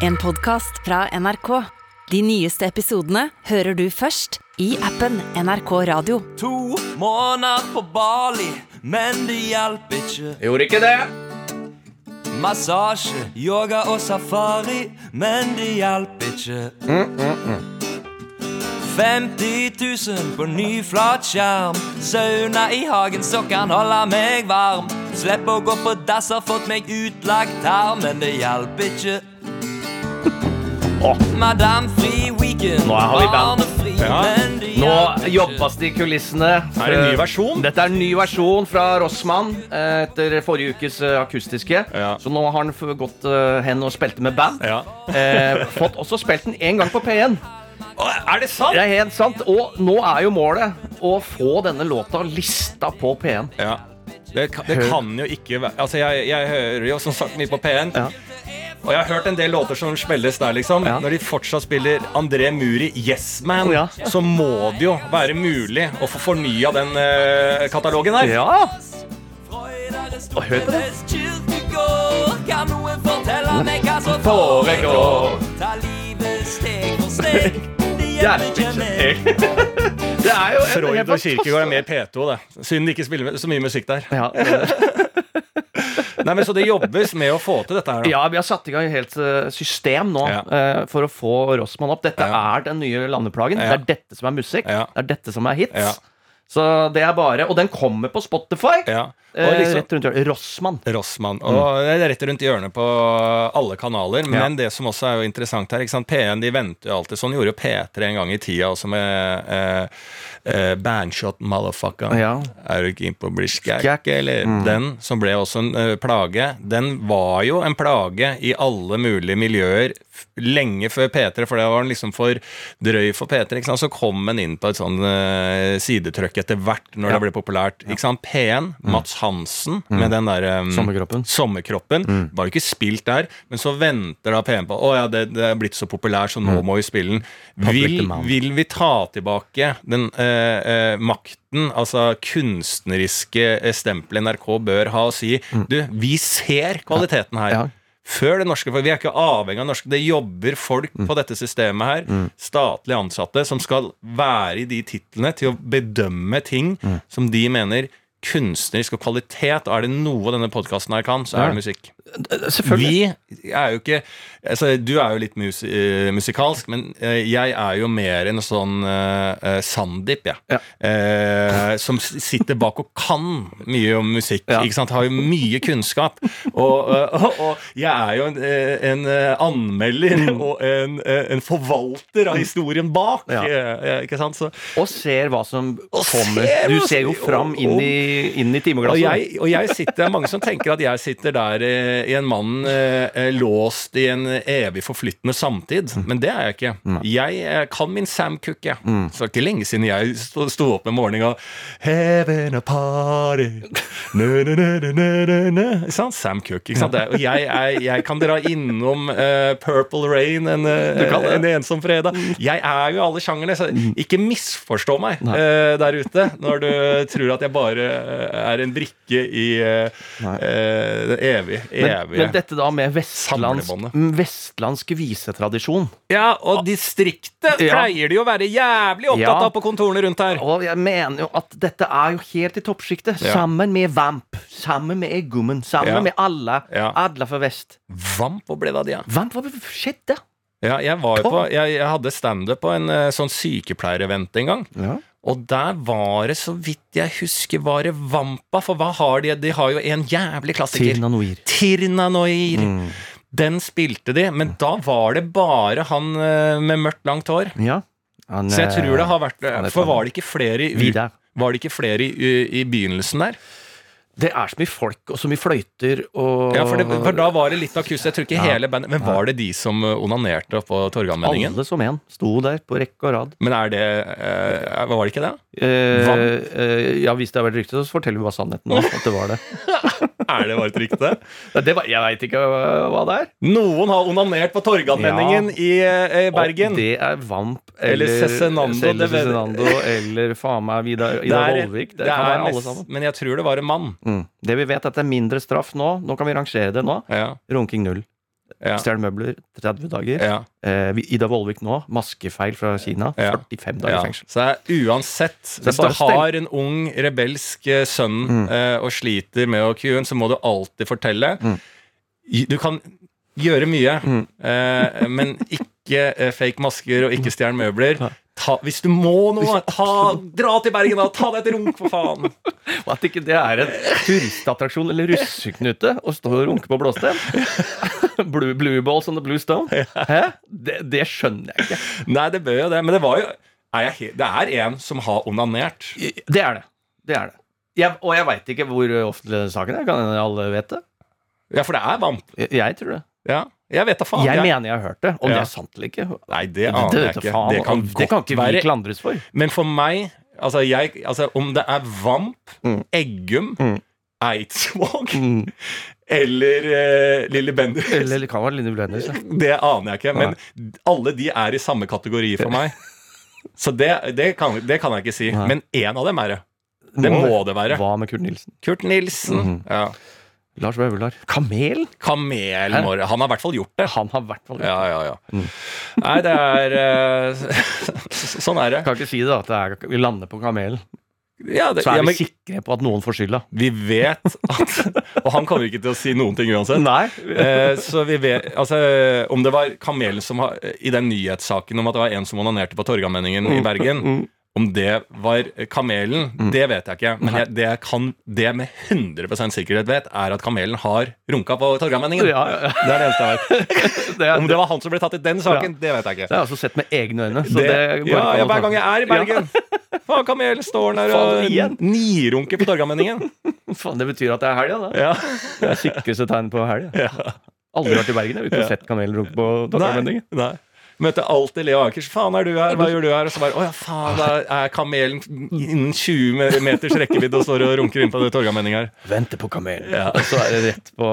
En podcast fra NRK. De nyeste episodene hører du først i appen NRK Radio. To måneder på Bali, men det hjalp ikke. Gjorde ikke det. Massasje, yoga og safari, men det hjalp ikke. 50 000 på ny flat skjerm. Sauna i hagen så kan holde meg varm. Slipp å gå på dass, har fått meg utlagt her, men det hjalp ikke. Madame Fri Weekend, Nå har vi band. Ja. Nå jobbes det i kulissene. Er det en ny versjon? Dette er en ny versjon fra Rossmann eh, etter forrige ukes eh, akustiske. Ja. Så nå har han gått eh, hen og spilt med band. Ja. Eh, fått også spilt den én gang på P1. Er det sant? Det er helt sant. Og nå er jo målet å få denne låta lista på P1. Ja. Det, kan- det kan jo ikke være Altså, jeg, jeg hører jo som sagt mye på P1. Ja. Og jeg har hørt en del låter som spilles der, liksom. Ja. Når de fortsatt spiller André Muri Yes Man, Ja. så må det jo være mulig å få fornya den uh, katalogen der. Ja! Og hør på det. Kan noen fortelle meg hva som Foregår. Ta livet steg for steg. Det hjelper ikke meg. Er jo Freud og Kirkegård er mer P2, det. Synd de ikke spiller så mye musikk der. Ja, Nei, men Så det jobbes med å få til dette her, da. ja, vi har satt i gang et helt eh, system nå Ja. uh, for å få Rossmann opp. Dette Ja. er den nye landeplagen. Det er dette som er musikk. Det er dette som er hits. Så det er bare Og den kommer på Spotify! Ja. Eh, liksom, rett rundt hjørnet. Rossmann. Rossmann. Og det er rett rundt hjørnet på alle kanaler. Men det som også er jo interessant her ikke sant? P1 de venter jo alltid sånn. Gjorde jo P3 en gang i tida også med eh, eh, Bandshot Motherfucker. Ja. Er du keen på å bli skækk, eller? eller? Den som ble også en uh, plage. Den var jo en plage i alle mulige miljøer lenge før P3, for det var den liksom for drøy for P3. Ikke sant? Så kom den inn på et sånn uh, sidetrykk etter hvert når det ble populært. Ikke sant? P1, Mats Hansen med den der um, Sommerkroppen. Sommerkroppen. Var jo ikke spilt der, men så venter da P1 på Å ja, det, det er blitt så populær, så nå må vi spille den. Vil, vil vi ta tilbake den uh, uh, makten, altså kunstneriske eh, stempelet NRK bør ha og si Du, vi ser kvaliteten her. Ja. Før det norske, for Vi er ikke avhengig av norske. Det jobber folk på dette systemet her, statlig ansatte, som skal være i de titlene til å bedømme ting som de mener kunstnerisk og kvalitet. Og er det noe denne podkasten her kan, så er det musikk. Selvfølgelig. Vi er jo ikke altså, Du er jo litt mus uh, musikalsk, men uh, jeg er jo mer en sånn uh, Sandeep, jeg. Ja. Uh, som sitter bak og kan mye om musikk. Ja. Ikke sant? Har jo mye kunnskap. Og, og, og jeg er jo en, en anmelder og en, en forvalter av historien bak. Ja. Ikke sant? Så, Og ser hva som kommer. ser Du ser jo fram inn i, inn i og jeg, og jeg sitter, er mange som tenker at jeg sitter der i en mann eh, eh, låst i en evig forflyttende samtid. Men det er jeg ikke. Jeg eh, kan min Sam Cooke, jeg. Så det er ikke lenge siden jeg sto, sto opp med morgenen og Heaven a party nø, nø, nø. Ikke sant? Sam Cooke. Ikke sant? Og jeg, er, jeg kan dra innom uh, Purple Rain en, eh, en ensom fredag. Jeg er jo alle sjangerne, så ikke misforstå meg uh, der ute når du tror at jeg bare eh, er en brikke i uh, eh, det evige, men, men dette da med vestlands, mm, vestlandsk visetradisjon. Ja, og distriktet Ja. pleier de å være jævlig opptatt Ja. av på kontorene rundt her. Og jeg mener jo at dette er jo helt i toppsjiktet. Ja. Sammen med Vamp, sammen med Eggummen, sammen med alle. Alle fra vest. Vamp, hvor ble det av de? Vamp, hva skjedde? Ja, jeg, var jo på, jeg, jeg hadde standup på en eh, sånn sykepleierevent en gang. Ja. Og der var det, så vidt jeg husker, var det Vampa. For hva har de? De har jo en jævlig klassiker. Tirna Noir. Mm. Den spilte de, men da var det bare han eh, med mørkt, langt hår. Ja. Han, Så jeg tror det har vært For var det ikke flere i, Vidar. var det ikke flere i, i begynnelsen der? Det er så mye folk og så mye fløyter og Ja, for, det, for da var det litt akust. Jeg tror ikke Ja. hele bandet Men var det de som eh, onanerte på Torgallmenningen? Alle som en sto der på rekke og rad. Men er det eh, Var det ikke det? Eh, eh, ja, hvis det har vært rykte, så forteller vi bare sannheten. At det var det. Er det bare et rykte? Det var, jeg veit ikke hva, hva det er. Noen har onanert på Torgallmenningen Ja. i i, Bergen. Og det er Vamp Eller eller Cezinando, Eller eller faen meg Vidar, Det Vollvik. Det, det kan være alle sammen. Men jeg tror det var en mann. Mm. Det vi vet, er at det er mindre straff nå. Nå kan vi rangere det nå. Ja. Runking null. Ja. Stjele møbler 30 dager. Ja. Eh, Ida Vollvik nå, maskefeil fra Kina. Ja. 45 dager Ja. fengsel. Så det er uansett er Hvis du har en ung, rebelsk sønn sønn eh, og sliter med kue, så må du alltid fortelle. Mm. Du kan gjøre mye, eh, men ikke eh, fake masker og ikke stjel møbler. Ta, hvis du må noe, ta, dra til Bergen, da! Ta deg et runk, for faen! Og at ikke det er en turistattraksjon eller russeknute å stå og runke på blåsten. blue, blue balls on the blue stone. Hæ? Det, det skjønner jeg ikke. Nei, det bør jo det, men det var jo er jeg, Det er en som har onanert. Det er det. Det er det. Jeg, og jeg veit ikke hvor offentlig saken er. Kan alle vet det? Ja, for det er vant. Jeg, jeg tror det. Ja, jeg vet da faen. Jeg mener jeg har hørt det. Om Ja. det er sant eller ikke, Nei, det aner det, jeg ikke. faen, Det kan det kan ikke ikke vi klandres for. Men for meg, altså, jeg, altså om det er Vamp, Mm. Eggum, Mm. Eidsvåg Mm. eller uh, Lille Bender Eller det kan være Linni Blenders. ja. Det aner jeg ikke, men alle de er i samme kategori for meg. Så det, det, kan, det kan jeg ikke si. Nei. Men én av dem er det. Det må det være. Hva med Kurt Nilsen? Kurt Nilsen. Mhm. ja. Lars Vaular. Kamel? Kamel Hæ? Han har i hvert fall gjort det. Han har hvert fall gjort det. Ja, ja, ja. Mm. Nei, det er eh, Sånn er det. Kan ikke si det, da, at det er, vi lander på kamelen. Ja, det Så er ja, vi sikre på at noen får skylda. vi vet at Og han kommer ikke til å si noen ting uansett. Nei. Eh, så vi vet Altså, om det var kamelen som har I den nyhetssaken om at det var en som onanerte på Torgallmenningen i Bergen Mm. Om det var kamelen, det vet jeg ikke. Men jeg, det jeg kan det med 100 sikkerhet vet, er at kamelen har runka på Torgallmenningen. Ja, ja, ja. Det er det eneste jeg vet. Det er, Om det var han som ble tatt i den saken, det vet jeg ikke. det har jeg altså sett med egne øyne. Så Det, ja, ja, hver gang jeg er i Bergen. Faen, kamelen står der og nirunker på Torgallmenningen. Faen, det betyr at det er helga, da. Ja. Det er sikreste tegn på helga. Aldri vært i Bergen jeg, har ikke sett kamelen runke på Nei. Møter alltid Leo Akers. 'Faen, er du her? Hva gjør du her?' Og så bare 'Å ja, faen, da er kamelen innen 20 meters rekkevidde og står og runker inn på det Torgallmenning her'. Venter på kamelen. Ja. Og så er det rett på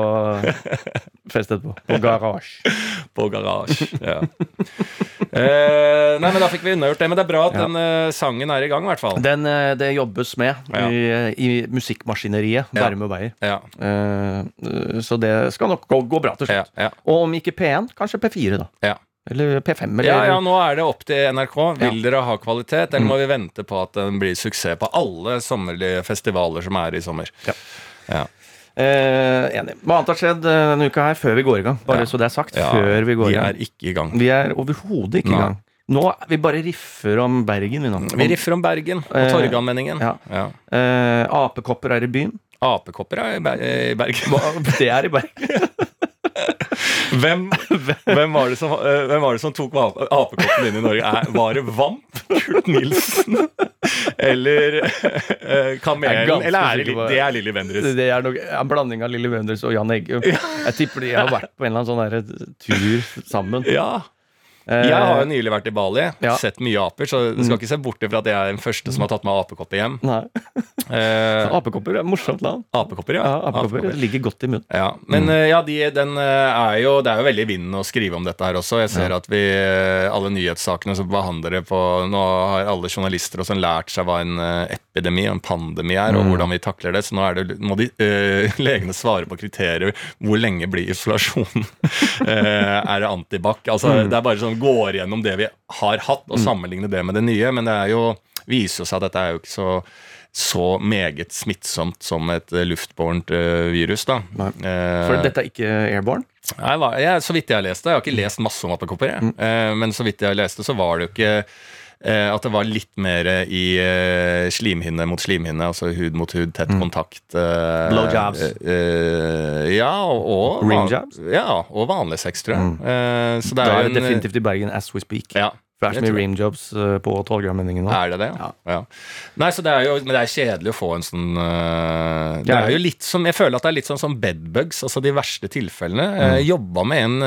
fest etterpå. På garasje. På garasje. Ja. Eh, nei, men da fikk vi unnagjort det. Men det er bra at Ja. den eh, sangen er i gang, i hvert fall. Den, eh, det jobbes med Ja. i, i musikkmaskineriet Ja. Bærum og Beyer. Ja, Eh, så det skal nok gå, gå bra til ja, slutt. ja, Og om ikke P1, kanskje P4, da. ja. Eller P5. Eller, Ja, ja, nå er det opp til NRK. Vil dere ha kvalitet, eller må vi vente på at den blir suksess på alle sommerlige festivaler som er i sommer? Ja. Ja. Eh, enig. Hva annet har skjedd eh, denne uka her, før vi går i gang? Bare Ja. så det er sagt. Ja, før vi går i gang. er ikke i gang. Vi er overhodet ikke i gang. Nå vi bare riffer om Bergen, vi nå. Vi riffer om Bergen og Eh, Torgallmenningen. ja. Eh, apekopper er i byen. Apekopper er i Ber- i Bergen. Det er i Bergen. Hvem, hvem, var det som, eh, hvem var det som tok apekoppen inn i Norge? Var det Vamp? Kurt Nilsen? Eller uh, Kamelen? Eller er det, det er Lilly Bendriss? Det er nok en blanding av Lilly Bendriss og Jan Eggum. Jeg tipper de har vært på en eller annen sånn tur sammen. Ja. Eh, Jeg har jo nylig vært i Bali, Ja. sett mye aper, så du skal ikke se bort fra at jeg er den første som har tatt med apekopper hjem. Nei. Eh, Apekopper er morsomt navn. apekopper, ja. Ja, apekopper Apekopper. ligger godt i munnen. Ja, Men eh, ja, de, den eh, er jo Det er jo veldig i vinden å skrive om dette her også. Jeg ser at vi alle nyhetssakene som behandler det på Nå har alle journalister også lært seg hva en epidemi og en pandemi er, og hvordan vi takler det. Så nå er det, må de eh, legene svare på kriterier. Hvor lenge blir isolasjon? Eh, er det antibac? Altså, Det er bare sånn går gjennom det vi har hatt, og sammenligne det med det nye. Men det er jo viser jo seg at dette er jo ikke så så meget smittsomt som et eh, luftbårent eh, virus, da. Nei. Eh, For dette er ikke airborne. Nei, jeg, så vidt jeg har lest det, jeg har ikke lest masse om apekopper, mm. Men så vidt jeg leste, så var det jo ikke at det var litt mer i eh, slimhinne mot slimhinne, altså hud mot hud, tett kontakt. Eh, Blowjobs. eh, ja, og, Rimjobs? Ja, og vanlig sex, tror jeg. Eh, så det er er det en definitivt i Bergen as we speak. Ja, For det er så mye rimjobs eh, på 12-grammenningen nå. Er det det? Ja. Ja. Nei, så det er jo Men det er kjedelig å få en sånn uh, Det er er jo litt som Jeg føler at det er litt sånn som bedbugs, altså de verste tilfellene. Mm. Jeg jobba med en,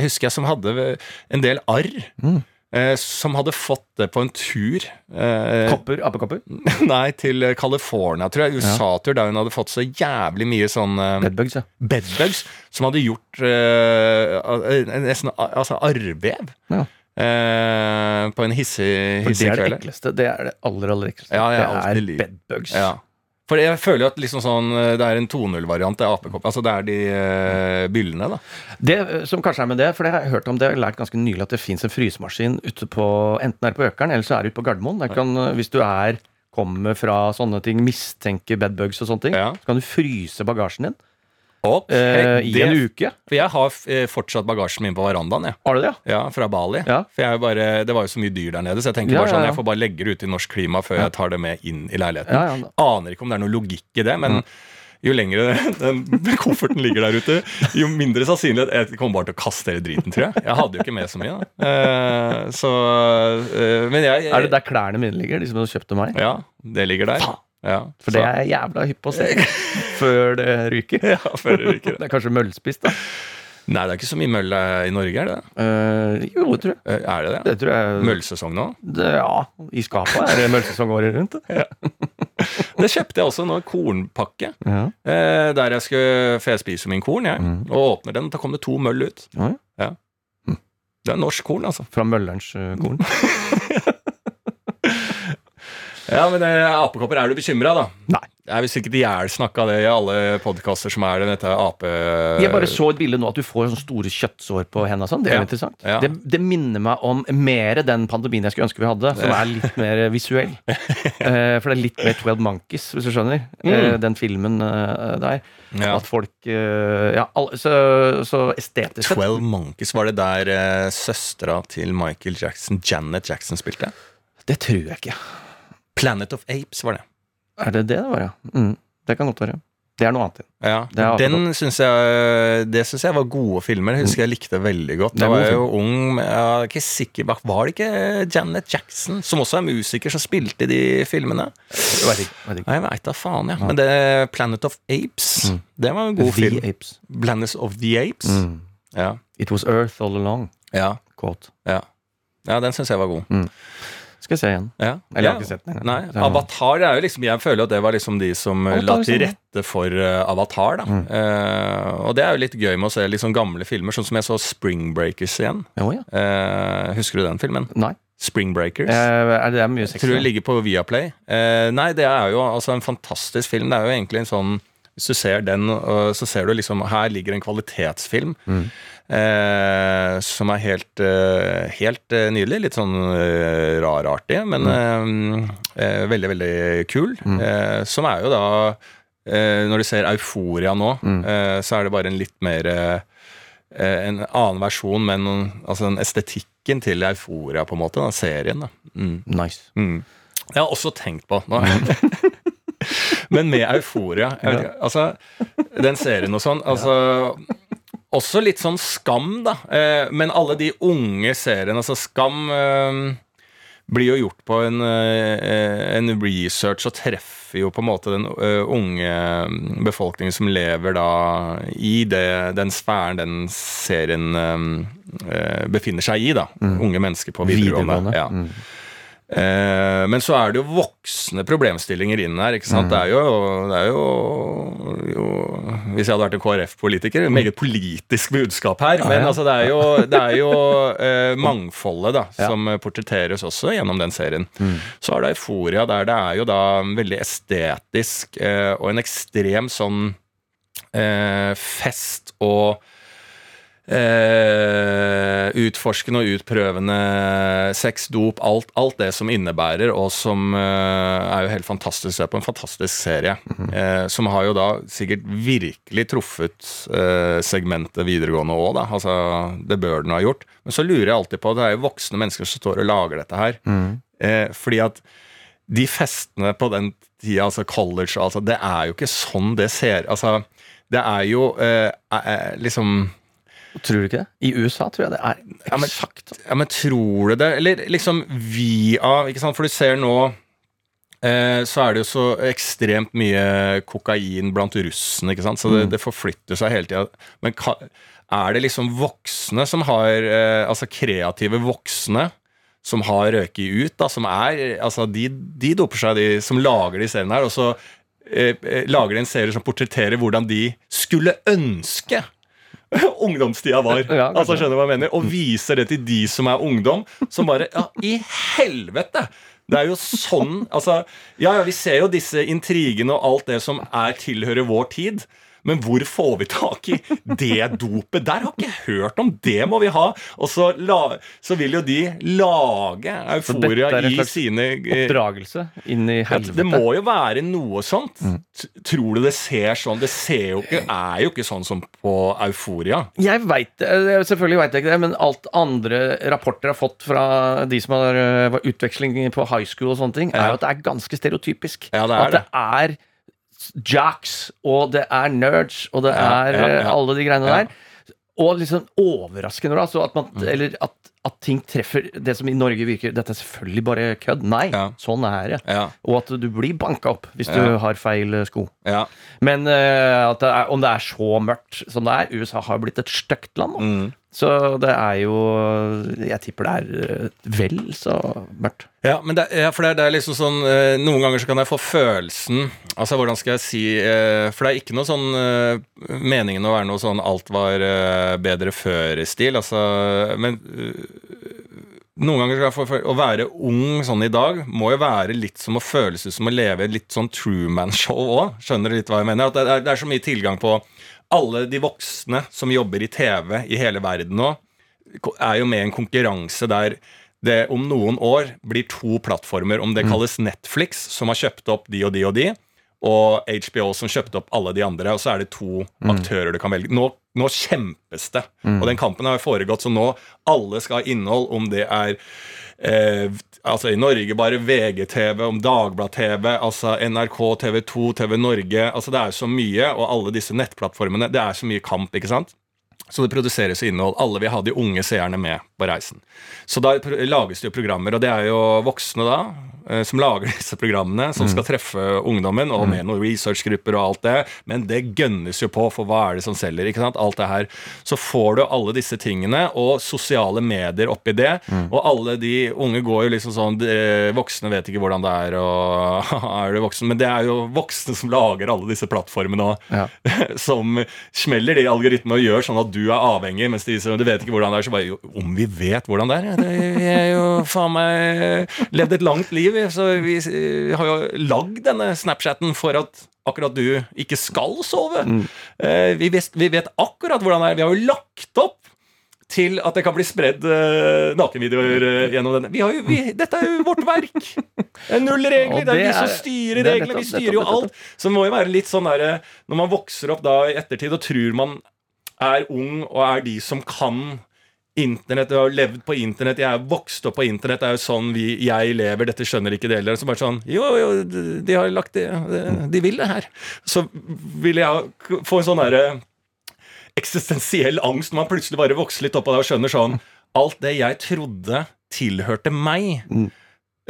husker jeg, som hadde en del arr. Mm. Eh, Som hadde fått det på en tur eh, Kopper, apekopper. Nei, til California, tror jeg. USA-tur, der hun hadde fått så jævlig mye sånn eh, Bedbugs, ja. bedbugs som hadde gjort eh, eh, nesten altså arrvev Ja. eh, på en hissig, For det er det kveld. ekleste. Det er det aller, aller ekleste. Ja, det er bedbugs. Ja. For jeg føler jo at liksom sånn, eh, det er en 2.0-variant. Det er apekopp. Altså det er de uh, byllene, da. Det eh, som kanskje er med det, for det har jeg hørt om det, jeg har lært ganske nylig at det fins en frysemaskin ute på enten er det på Økeren eller så er det ute på Gardermoen. Der kan, hvis du er kommer fra sånne ting, mistenker bedbugs og sånne ting, Ja. så kan du fryse bagasjen din Ok, eh, i det- en uke. For jeg har eh, fortsatt bagasjen min på verandaen, jeg. Har du det? ja? Fra Bali. Ja. For jeg bare, det var jo så mye dyr der nede, så jeg tenker Ja, bare sånn, jeg får bare legge det ut i norsk klima før jeg tar det med inn i leiligheten. Aner ikke om det er noe logikk i det, men jo lenger den kofferten ligger der ute, jo mindre sannsynlighet jeg kommer bare til å kaste hele driten, tror jeg. Jeg hadde jo ikke med så mye, da. Eh, så eh, Men jeg Er det der klærne mine ligger, de som du har kjøpt meg? Ja, det ligger der. Ja, For det er jeg jævla hypp på å se før det ryker. ja, før det ryker. Det er kanskje møllspist, da. Nei, det er ikke så mye møll eh, i Norge, er det det? Eh, jo, det tror jeg. Eh, Er det det? Det tror jeg Møllsesong nå? det, Ja, i skapet er det møllsesong året rundt. det. Det kjøpte jeg også nå, kornpakke. Ja. Eh, der jeg skulle For jeg spiser min korn, jeg. Og åpner den, da kom det to møll ut. Oi. Det er norsk korn, altså. Fra møllerens eh, korn. Ja, men eh, apekopper, er du bekymra, da? Nei. Jeg er visst sikkert ihjelsnakka det i alle podkaster som er det, dette ape... Jeg bare så et bilde nå at du får sånne store kjøttsår på hendene. og Sånn. Det er Ja. interessant. Ja. Det, det minner meg om mer den pandemien jeg skulle ønske vi hadde, som er litt mer visuell. uh, for det er litt mer 12 Monkeys, hvis du skjønner. Eh, den filmen uh, der. Mm. At folk Ja, alle, så, så estetisk sett. 12 Monkeys, var det der søstera til Michael Jackson, Janet Jackson, spilte? Det tror jeg ikke. Planet of Apes var det. Er det det det var, ja? Mm, det kan godt være. Det er noe annet. Ja, Det er Den syns jeg Det synes jeg var gode filmer. Jeg husker jeg likte veldig godt. Da var jeg jo ung. men Jeg er ikke sikker bak Var det ikke Janet Jackson, som også er musiker, som spilte i de filmene? Jeg vet ikke. Vet ikke. Nei, Jeg veit da faen, ja. Men det Planet of Apes, det var en god The film. Apes. Planet of the Apes. Mm. Ja. It was Earth all along. Ja. Quote. ja. Ja, den syns jeg var god. Skal jeg se igjen. Ja. Eller jeg ja. har ikke sett den engang. Nei, Avatar er jo liksom Jeg føler at det var liksom de som eh, la til rette for uh, Avatar. da Mm. Uh, Og det er jo litt gøy med å se liksom gamle filmer, sånn som jeg så Spring Breakers igjen. Jo, ja. uh, husker du den filmen? Nei. Spring Breakers. Eh, er det mye sex? Tror det ligger på Viaplay. Eh, nei, det er jo altså en fantastisk film. Det er jo egentlig en sånn Hvis du ser den, så ser du liksom Her ligger en kvalitetsfilm. Eh, som er helt, eh, helt eh, nydelig. Litt sånn eh, rarartig, men eh, eh, veldig, veldig kul. Eh, som er jo da eh, Når du ser Euforia nå, eh, så er det bare en litt mer eh, En annen versjon, men altså den estetikken til Euforia, på en måte. Den serien. da mm. Nice. Mm. Jeg har også tenkt på nå. Men med Euforia ikke, Altså, den serien og sånn altså, Også litt sånn Skam, da. Eh, men alle de unge seriene Altså, Skam eh, blir jo gjort på en, eh, en research og treffer jo på en måte den unge befolkningen som lever da i det, den sfæren den serien befinner seg i. da Unge mennesker på videregående. Videregående. Ja. Mm. Eh, men så er det jo voksne problemstillinger inn her. ikke sant? Det er jo, det er jo, jo Hvis jeg hadde vært en KrF-politiker, meget politisk budskap her. Men ja. altså, det er jo, det er jo eh, mangfoldet da, Ja. som portretteres også gjennom den serien. Så har du Euforia, der det er jo da veldig estetisk eh, og en ekstrem sånn eh, fest og Eh, utforskende og utprøvende sex, dop, alt, alt det som innebærer, og som eh, er jo helt fantastisk å se på. En fantastisk serie. eh, som har jo da sikkert virkelig truffet eh, segmentet videregående òg, da. Altså, det bør den ha gjort. Men så lurer jeg alltid på Det er jo voksne mennesker som står og lager dette her. Eh, fordi at de festene på den tida, altså college, altså, det er jo ikke sånn det ser Altså, det er jo eh, eh, liksom Tror du ikke det? I USA tror jeg det er Ja, men- eksakt. Ja, men tror du det? Eller liksom via ikke sant? For du ser nå eh, så er det jo så ekstremt mye kokain blant russene, ikke sant? så det, det forflytter seg hele tida. Men er det liksom voksne som har eh, Altså kreative voksne som har røket ut, da, som er Altså, de, de doper seg, de som lager de seriene her, og så eh, eh, lager de en serie som portretterer hvordan de skulle ønske ungdomstida var. Ja, altså skjønner du hva jeg mener Og viser det til de som er ungdom, som bare Ja, i helvete! Det er jo sånn altså, Ja, ja, vi ser jo disse intrigene og alt det som er tilhører vår tid. Men hvor får vi tak i det dopet? Der har ikke jeg hørt om. Det må vi ha. Og så, la, så vil jo de lage Så dette euforia er en i slags sine eh, Oppdragelse inn i helvete. det må jo være noe sånt. Mm. Tror du det ser sånn? Det ser jo ikke, er jo ikke sånn som på Euforia. Jeg vet, eh, Selvfølgelig veit jeg ikke det, men alt andre rapporter jeg har fått fra de som har eh, var utveksling på high school og sånne ting, er jo at det er ganske stereotypisk. Ja, det er at det er jocks, og det er nerds, og det er eh, alle de greiene der. Og liksom overraskende da, Så at man, Mm. Eller at, at ting treffer det som i Norge virker Dette er selvfølgelig bare kødd. Nei, Ja. sånn er det. Ja, Og at du blir banka opp hvis du har feil eh, sko. ja. Men uh, at det er, om det er så mørkt som det er USA har blitt et stygt land. Mm. Så det er jo Jeg tipper det er eh, vel så mørkt. Ja, men det, ja, for det, er- det er liksom sånn Noen ganger så kan jeg få følelsen Altså, hvordan skal jeg si For det er ikke noe sånn meningen å være noe sånn alt var bedre før-stil. Altså, men noen ganger skal jeg få føl- Å være ung sånn i dag må jo være litt som å føles ut som å leve litt sånn Truman-show òg. Skjønner du litt hva jeg mener? At det er, det er så mye tilgang på alle de voksne som jobber i TV i hele verden nå, er jo med i en konkurranse der det om noen år blir to plattformer. Om det kalles Netflix, som har kjøpt opp de og de og de, og HBO som kjøpte opp alle de andre. Og så er det to aktører du kan velge. Nå, nå kjempes det. Og den kampen har jo foregått, så nå alle skal ha innhold, om det er eh, Altså I Norge bare VGTV, om Dagblad-TV, altså NRK, TV 2, TV Norge altså Det er så mye, og alle disse nettplattformene. Det er så mye kamp, ikke sant? Så det produseres innhold. Alle vil ha de unge seerne med på reisen. Så da lages det jo programmer, og det er jo voksne da eh, som lager disse programmene, som skal treffe ungdommen, og med noen researchgrupper og alt det. Men det gønnes jo på, for hva er det som selger? ikke sant? Alt det her. Så får du alle disse tingene, og sosiale medier oppi det. Og alle de unge går jo liksom sånn de, Voksne vet ikke hvordan det er, og er du voksen? Men det er jo voksne som lager alle disse plattformene og Ja. som smeller de algoritmene og gjør sånn at du er avhengig, mens de du vet ikke hvordan det er, så bare Om vi vet hvordan det er? jeg har jo faen meg levd et langt liv, så vi eh, har jo lagd denne Snapchaten for at akkurat du ikke skal sove. Mm. vi, vet, vi vet akkurat hvordan det er. Vi har jo lagt opp til at det kan bli spredd eh, nakenvideoer eh, gjennom denne. Vi har jo, vi, dette er jo vårt verk! Det er null regler. Det er vi som er- styrer er reglene. Vi styrer jo alt. Så det må jo være litt sånn derre Når man vokser opp da i ettertid og tror man er ung og er de som kan Internett, jeg har levd på internett, jeg er vokst opp på internett, det er jo sånn vi, jeg lever, dette skjønner ikke dere. Så bare sånn Jo, jo, de, har lagt det De vil det her. Så vil jeg få en sånn derre eksistensiell angst når man plutselig bare vokser litt opp av det og skjønner sånn Alt det jeg trodde tilhørte meg,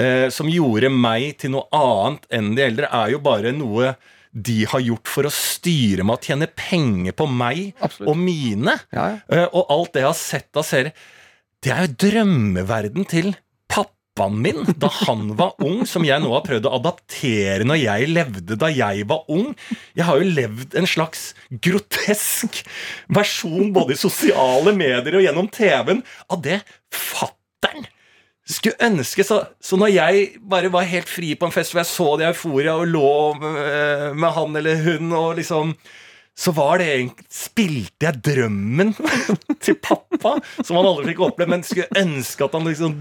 eh, som gjorde meg til noe annet enn de eldre, er jo bare noe de har gjort for å styre meg og tjene penger på meg Absolutt. og mine. Ja, ja. Eh, og alt det jeg har sett av serier, det er jo drømmeverden til pappaen min da han var ung, som jeg nå har prøvd å adaptere når jeg levde da jeg var ung. Jeg har jo levd en slags grotesk versjon både i sosiale medier og gjennom TV-en av det fattern skulle ønske så, så når jeg bare var helt fri på en fest hvor jeg så det i euforia og lå med, med han eller hun og liksom så var det egentlig Spilte jeg drømmen til pappa, som han aldri fikk oppleve, men skulle ønske at han liksom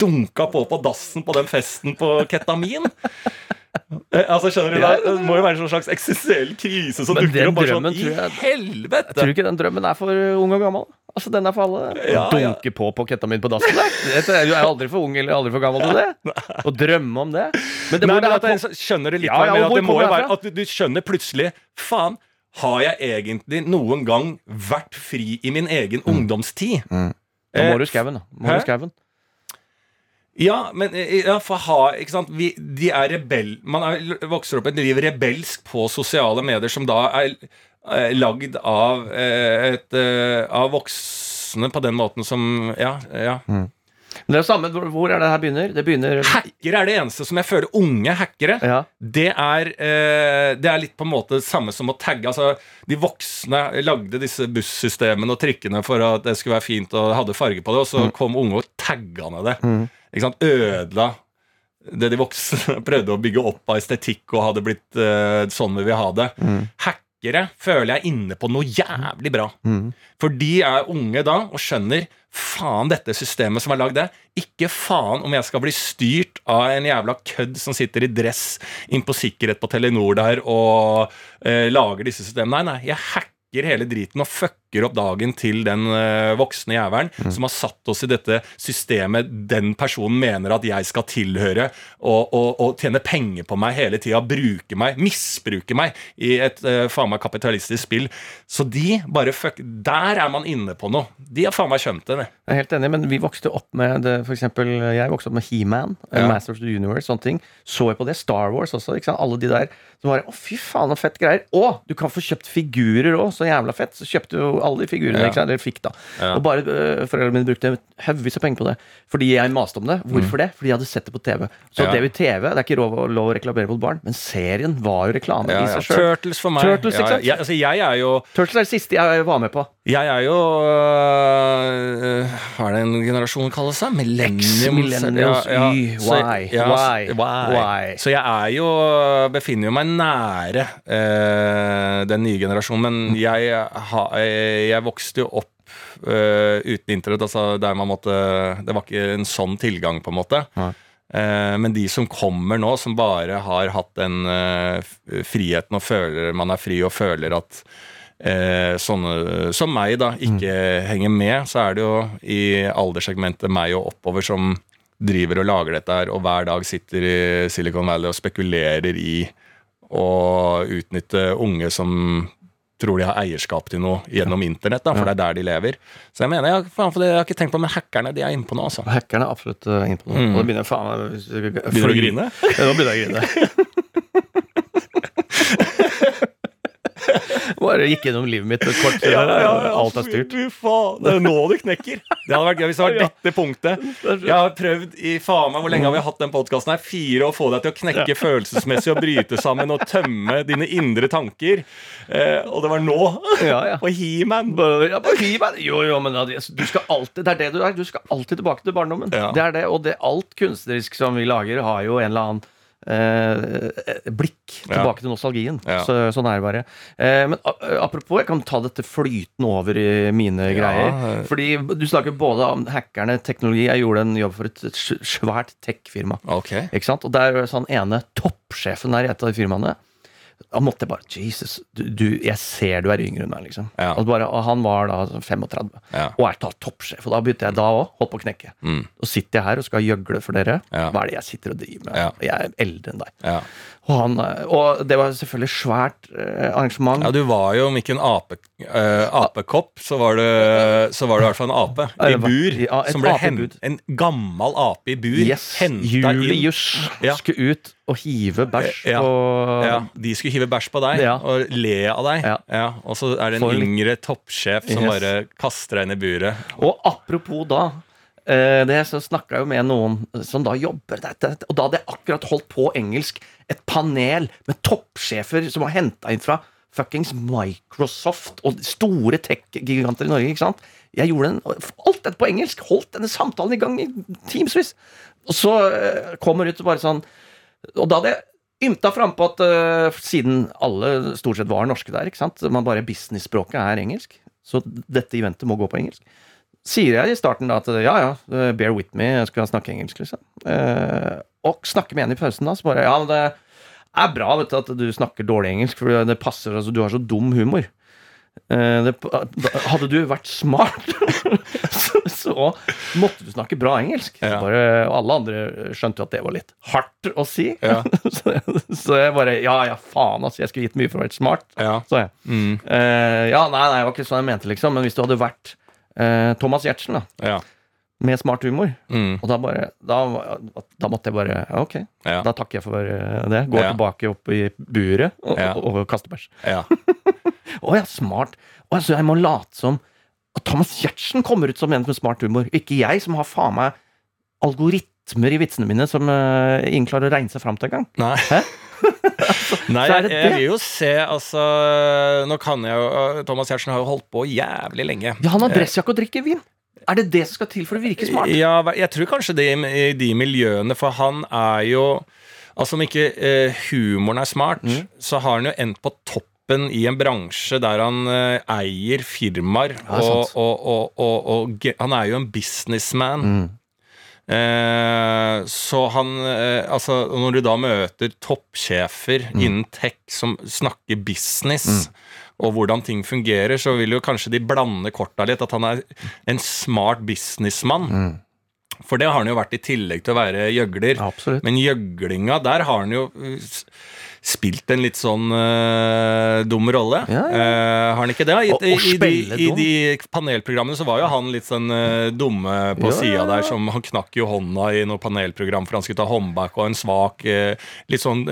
dunka på på dassen på den festen på ketamin? Eh, Altså, skjønner du Ja, Det må jo være en slags eksistensiell krise som Men dukker opp. sånn, I jeg- helvete! Tror du ikke den drømmen er for ung og gammel? Altså, Den er for alle. Ja, Å ja. dunke på på ketamin på dassen. er- Du er aldri for ung eller aldri for gammel til det. Å drømme om det. Men det Nei, men at jeg skjønner det litt Ja, at det må jo være at du, du skjønner plutselig Faen, har jeg egentlig noen gang vært fri i min egen ungdomstid? Nå Eh, må du i skauen, da. Må du skauen. Ja, men eh, ja, for ha, ikke sant? Vi, de er rebell Man er, vokser opp et liv rebelsk på sosiale medier, som da er eh, lagd av, eh, et, eh, av voksne på den måten som Ja. ja. Men det er jo samme, hvor- er det her begynner? Det begynner Hackere er det eneste som jeg føler Unge hackere. Ja. Det er, eh, det er litt på en måte det samme som å tagge. Altså, de voksne lagde disse bussystemene og trikkene for at det skulle være fint og hadde farge på det, og så kom unge og tagga ned det. Ikke sant? Ødela det de voksne prøvde å bygge opp av estetikk og hadde blitt eh, sånn vi vil ha det. Hackere føler jeg inne på noe jævlig bra. For de er unge da og skjønner faen dette systemet som er lagd det. Ikke faen om jeg skal bli styrt av en jævla kødd som sitter i dress inn på sikkerhet på Telenor der og eh, lager disse systemene. Nei, nei, jeg hacker hele driten og fucker opp dagen til den eh, voksne jævelen som har satt oss i dette systemet den personen mener at jeg skal tilhøre, og, og, og tjene penger på meg hele tida, bruke meg, misbruke meg i et uh, faen meg kapitalistisk spill. Så de bare fuck Der er man inne på noe. De har faen meg skjønt det. det. Jeg er helt enig, men vi vokste opp med det, for eksempel, Jeg vokste opp med He-Man, eh, Ja. Master of the Universe, sånne ting. Så jeg på det. Star Wars også. ikke sant? Alle de der som bare Å, fy faen, så fett greier. Å, du kan få kjøpt figurer òg, så jævla fett. Så kjøpte jo alle de figurene. Ja. jeg fikk, da. Ja. Og bare uh, Foreldrene mine brukte haugvis av penger på det. Fordi jeg maste om det. Hvorfor det? Fordi jeg hadde sett det på TV. Så Mm. Ja. det er TV, det er ikke lov, lov å reklamere mot barn, men serien var jo reklame i seg sjøl. Turtles for meg. Turtles, ikke sant? Jeg, altså, jeg er jo Turtles er det siste jeg var med på. Jeg er jo øh, Hva er det en generasjon kalles? seg? Millennium. millennials, Y, så- Y, ja, Y, Y. Så jeg er jo Befinner jo meg nære øh, den nye generasjonen, men jeg, ha, jeg vokste jo opp øh, uten internett, altså der man måtte Det var ikke en sånn tilgang, på en måte. Eh, Men de som kommer nå, som bare har hatt den friheten og føler man er fri og føler at eh, sånne som meg da ikke henger med, så er det jo i alderssegmentet meg og oppover som driver og lager dette her, og hver dag sitter i Silicon Valley og spekulerer i å utnytte unge som tror de har eierskap til noe gjennom internett, da, for det er der de lever. Så jeg mener, jeg, faen, for det, jeg har ikke tenkt på, men hackerne de er inne på noe, altså. Hackerne er absolutt uh, inne på noe. Og da begynner faen meg Mm. Begynner du å grine? Ja, nå begynner jeg å grine. Bare gikk gjennom livet mitt et kort. Alt er styrt. Fy faen, det er nå det knekker. Det hadde vært gøy hvis det var dette punktet. Jeg har prøvd i faen meg, hvor lenge har vi hatt den podkasten her? Fire å få deg til å knekke følelsesmessig og bryte sammen og tømme dine indre tanker. Eh, og det var nå. Ja, ja. Og He-Man. Ja, meg- Jo, jo, men du skal alltid, det er det du er. Du skal alltid tilbake til barndommen. Ja. Det er det, Og det, alt kunstnerisk som vi lager, har jo en eller annen eh, blikk Ja. tilbake til nostalgien. Ja. Så, sånn er det bare. Eh, men apropos, jeg kan ta dette flytende over i mine Ja. greier. Fordi du snakker både om hackerne, teknologi. Jeg gjorde en jobb for et et svært tech-firma. Okay. Ikke sant? Og der er sånn ene toppsjefen der i et av de firmaene Da måtte bare Jesus, du, du, jeg ser du er yngre enn meg, liksom. Ja. Og, bare, og han var da 35, Ja. og er da toppsjef. Og da begynte jeg da òg, holdt på å knekke. Mm. Og sitter jeg her og skal gjøgle for dere. Ja. Hva er det jeg sitter og driver med? Jeg er eldre enn deg. Ja. Og, han, eh, og det var selvfølgelig svært eh, arrangement. ja, du var jo om ikke en ape, eh, apekopp, så var, du, så var du i hvert fall en ape i bur. som ble hen, En gammel ape i bur yes, henta inn. Julius skulle ut og hive bæsj Ja. på Ja, De skulle hive bæsj på deg Ja. og le av deg. Ja. og så er det en For yngre toppsjef som Yes. bare kaster deg inn i buret. Og apropos da eh, det så snakka jeg jo med noen som da jobber dette, Og da hadde jeg akkurat holdt på engelsk et panel med toppsjefer som var henta inn fra fuckings Microsoft og store tech-giganter i Norge. ikke sant? Jeg gjorde den, alt dette på engelsk. Holdt denne samtalen i gang i timevis. Og så kommer kommer ut og bare sånn Og da hadde jeg ymta frampå at uh, siden alle stort sett var norske der, ikke sant man bare business-språket er engelsk, så dette eventet må gå på engelsk sier jeg i starten da at ja, ja, eh, bear with me, jeg skal snakke engelsk, liksom. Uh, og snakker med en i pausen da, så bare Ja, det er bra vet du, at du snakker dårlig engelsk, for det passer, altså, du har så dum humor. Eh, det, hadde du vært smart, så, så måtte du snakke bra engelsk. Ja. Bare, og alle andre skjønte jo at det var litt hardt å si. Ja. så, så jeg bare Ja, ja, faen, altså. Jeg skulle gitt mye for å være smart, Ja. sa jeg. Mm. Uh, ja, nei, nei, det var ikke sånn jeg mente, liksom. Men hvis du hadde vært uh, Thomas Giertsen, da, Ja. med smart humor, Mm. og da bare Da, da måtte jeg bare Ok, da takker jeg for det. Går tilbake opp i buret og, og, og kaster bæsj. Ja. Å ja, smart. Og altså, jeg må late som at Thomas Giertsen kommer ut som en med smart humor, ikke jeg, som har faen meg algoritmer i vitsene mine som uh, ingen klarer å regne seg fram til engang. Nei. Nei, jeg, jeg vil jo se, altså Nå kan jeg jo Thomas Giertsen har jo holdt på jævlig lenge. Ja, han har dressjakke og drikker vin. Er det det som skal til for å virke smart? Ja, jeg tror kanskje det i de miljøene, for han er jo Altså Om ikke eh, humoren er smart, Mm. så har han jo endt på toppen i en bransje der han eh, eier firmaer. Ja, og, og, og, og, han er jo en businessman. Mm. Eh, så han eh, Altså, når du da møter toppsjefer Mm. innen tech som snakker business, og hvordan ting fungerer, så vil jo kanskje de blande korta litt. At han er en smart businessmann. Mm. For det har han jo vært i tillegg til å være gjøgler. Absolutt. Men gjøglinga, der har han jo s- spilt en litt sånn uh, dum rolle. Ja, ja. Uh, har han ikke det? I, Og- og i, de, I de panelprogrammene så var jo han litt sånn uh, dumme på Ja, sida der. Som han knakk jo hånda i noe panelprogram for han skulle ta håndbak, og en svak, litt sånn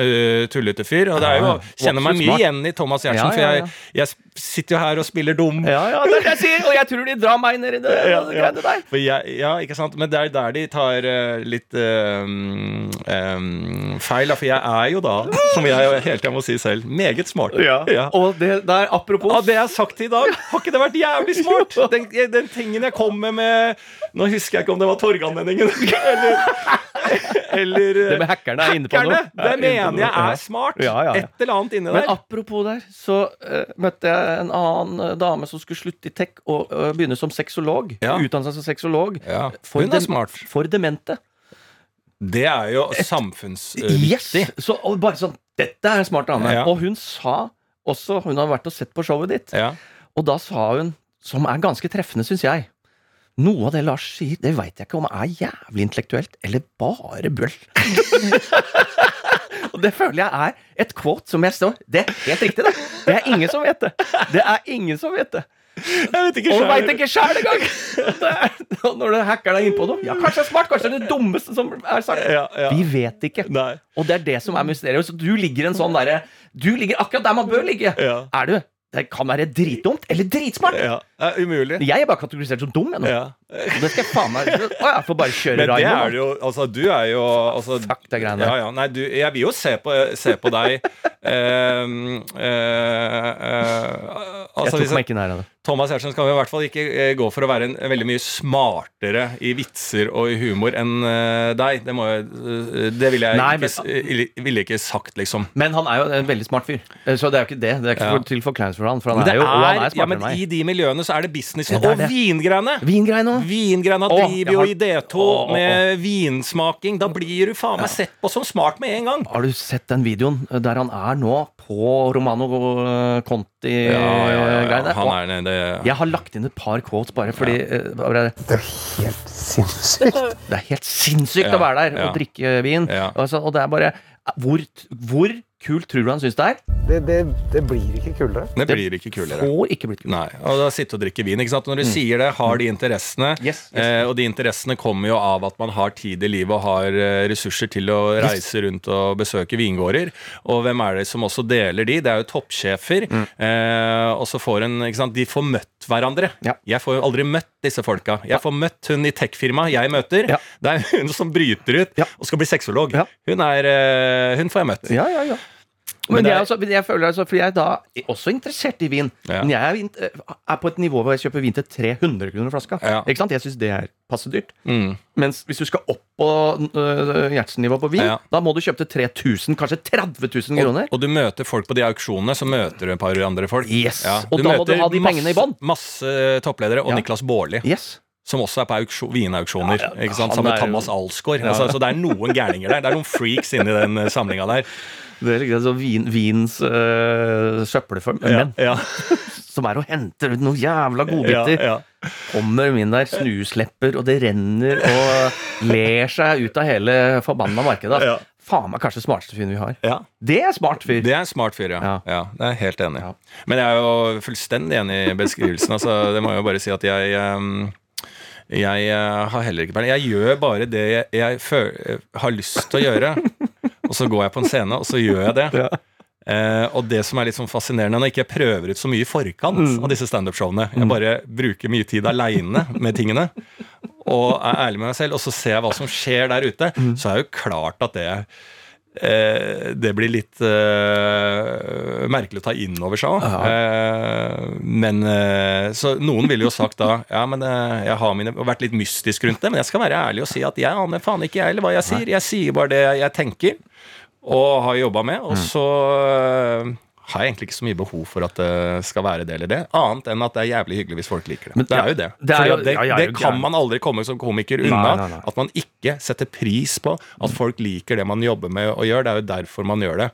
tullete fyr. Og det er jo, Ja, kjenner meg mye igjen i Thomas Giertsen, for jeg, jeg sitter jo her og spiller dum. Ja, ja, det er det jeg sier, og jeg tror de drar meg ned i det, Ja, det ja. greiene der. Jeg, ja, ikke sant? Men det er der de tar litt eh, um, feil. Da. For jeg er jo da, som jeg hele tida må si selv, meget smart. Ja. Og det der, apropos Av det jeg har sagt i dag, har ikke det vært jævlig smart? Den, den tingen jeg kom med med Nå husker jeg ikke om det var Torgallmenningen eller, eller Det med hackerne er inne på hackerne. noe. Det Er mener jeg er smart. Ja, ja, ja. Et eller annet inni Men apropos der, så uh, møtte jeg en annen eh, dame som skulle slutte i tech og uh, begynne som sexolog. Ja. Utdanne seg som sexolog. Ja, For, hun er dem- smart. for demente. Det er jo samfunnsviktig. Yes! Så, bare sånn Dette er en smart dame. Ja. Og hun sa også Hun har vært og sett på showet ditt. Ja. Og da sa hun, som er ganske treffende, syns jeg Noe av det Lars sier, det veit jeg ikke om er jævlig intellektuelt eller bare bøll. og det føler jeg er et quote som jeg står Det er helt riktig, det. Det er ingen som vet det. Det er ingen som vet det. Jeg vet ikke Og veit ikke sjæl engang! Når du hacker deg innpå noe Ja, kanskje det er smart, kanskje det er det dummeste som er sagt. Ja, ja. Vi vet ikke. Nei. Og det er det som er mysteriet. Så du ligger en sånn derre Du ligger akkurat der man bør ligge. Er du? Det kan være dritdumt eller dritsmart. Det er umulig. Jeg er bare kategorisert som dum. Jeg, nå. Ja. Og det skal jeg faen meg Å, jeg får bare kjøre Men det er det jo Altså, du er jo altså, Fuck de greiene. Ja, ja. Nei, du, jeg vil jo se på, se på deg eh, eh, eh, Jeg altså, tok meg ikke nær av det. Thomas Giertsen skal i hvert fall ikke eh, gå for å være en, veldig mye smartere i vitser og i humor enn eh, deg. Det, må jeg, eh, det ville jeg, Nei, ikke, men- ikke sagt, liksom. Men han er jo en veldig smart fyr. Så det er jo ikke det. Det er ikke Ja. til forkleinelse for han, for han Men det er jo og han er smartere ja, men enn meg. I de miljøene så er det businessen det er og det. vingreiene. Vingreiene. Vingreiene Åh, driver jo har... i D2 Åh, åh, med vinsmaking. Da blir du faen meg sett på som smart med en gang. Har du sett den videoen eh, der han er nå på Romano eh, Conti-greiene? Han er det, det Jeg har lagt inn et par quotes bare fordi eh, bare, Det er helt sinnssykt. Det er helt sinnssykt Ja, å være der ja. og drikke vin. Ja. så, og det er bare Hvor, hvor kult tror du han syns det er? Det, det, det blir ikke kulere. Det blir ikke kulere. Får ikke blitt kulere. Nei, og da sitte og drikke vin. ikke sant? Når du sier det, har de interessene, Mm. Yes, yes. Eh, og de interessene kommer jo av at man har tid i livet og har eh, ressurser til å reise rundt og besøke vingårder. Og hvem er det som også deler de? Det er jo toppsjefer. Mm. Eh, og så får en, ikke sant, De får møtt hverandre. Ja. Jeg får jo aldri møtt disse folka. Jeg får møtt hun i tech-firmaet jeg møter. Ja. Det er hun som bryter ut Ja. og skal bli sexolog. Ja. Hun, er, eh, hun får jeg møtt. Ja, ja, ja. Men, Men er- altså, jeg føler altså, For jeg er da også interessert i vin. Ja. Men jeg er, eh, er på et nivå hvor jeg kjøper vin til 300 kroner flaska. Ja. Ikke sant? Jeg syns det er passe dyrt. Mm. Mens hvis du skal opp på uh, Gjertsen-nivå på vin, Ja. da må du kjøpe til 3000, kanskje 30 000 kroner. Og du møter folk på de auksjonene, så møter du et par andre folk. Yes. Og da må du ha de pengene i bånn. Masse, masse toppledere, og. Niklas Baarli, Yes. Som også er på auksjon, vinauksjoner. Ja, ja, Sammen med Thomas Alsgaard. Altså, så det er noen gærninger der. Det er noen freaks inni den uh, samlinga der. Det er liksom vin, vins øh, søppelform. Ja, ja, som er å hente ut noen jævla godbiter. ja, ja. Kommer min der, snuslepper, og det renner og ler seg ut av hele forbanna markedet. Ja. Faen meg kanskje smarteste fyren vi har. ja. Det er smart fyr. Det er en smart fyr, ja. Ja. ja. Det er jeg helt enig i. Ja. Men jeg er jo fullstendig enig i beskrivelsen. Altså, det må jeg jo bare si at jeg um, jeg eh, har heller ikke peiling. Jeg gjør bare det jeg, jeg føl, eh, har lyst til å gjøre. Og så går jeg på en scene, og så gjør jeg det. Ja. Eh, og det som er litt sånn fascinerende når jeg ikke prøver ut så mye i forkant Mm. av disse standup-showene Jeg bare bruker mye tid aleine med tingene. og er ærlig med meg selv, og så ser jeg hva som skjer der ute, så er jo klart at det det blir litt eh, merkelig å ta inn over seg òg. Eh, men eh, Så noen ville jo sagt da Ja, men eh, jeg har mine, vært litt mystisk rundt det, men jeg skal være ærlig og si at jeg aner faen ikke jeg eller hva jeg sier. Jeg sier bare det jeg tenker og har jobba med, og så eh, har jeg egentlig ikke så mye behov for at det skal være det eller det, annet enn at det er jævlig hyggelig hvis folk liker det. Men- det er jo det. det er jo- det, ja, ja, det kan man aldri komme som komiker Nei, unna. nei, nei. At man ikke setter pris på at folk liker det man jobber med og gjør. Det er jo derfor man gjør det.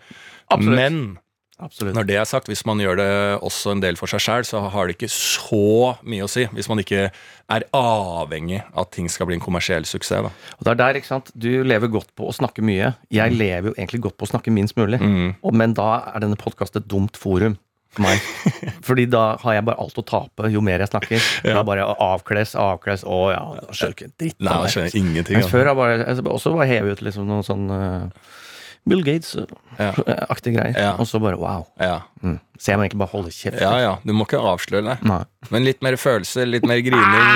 Absolutt. Men Absolutt. når det er sagt, hvis man gjør det også en del for seg sjøl, så har det ikke så mye å si. Hvis man ikke er avhengig av at ting skal bli en kommersiell suksess. Da. Og det er der, ikke sant? Du lever godt på å snakke mye. Jeg lever jo egentlig godt på å snakke minst mulig. Mm. Men da er denne podkasten et dumt forum for meg. Fordi da har jeg bare alt å tape jo mer jeg snakker. Ja. Da bare avkles, avkles Å ja, skjønner ikke dritt av meg. ingenting. Mens før har jeg bare, jeg også bare hevet ut liksom noen sånn eh, Bill Gates-aktige Ja. greier. Og så bare wow. Ja. Mm. Så jeg må egentlig bare holde kjeft. ja, ja. Du må ikke avsløre det. Nei. Men litt mer følelse, litt mer grining.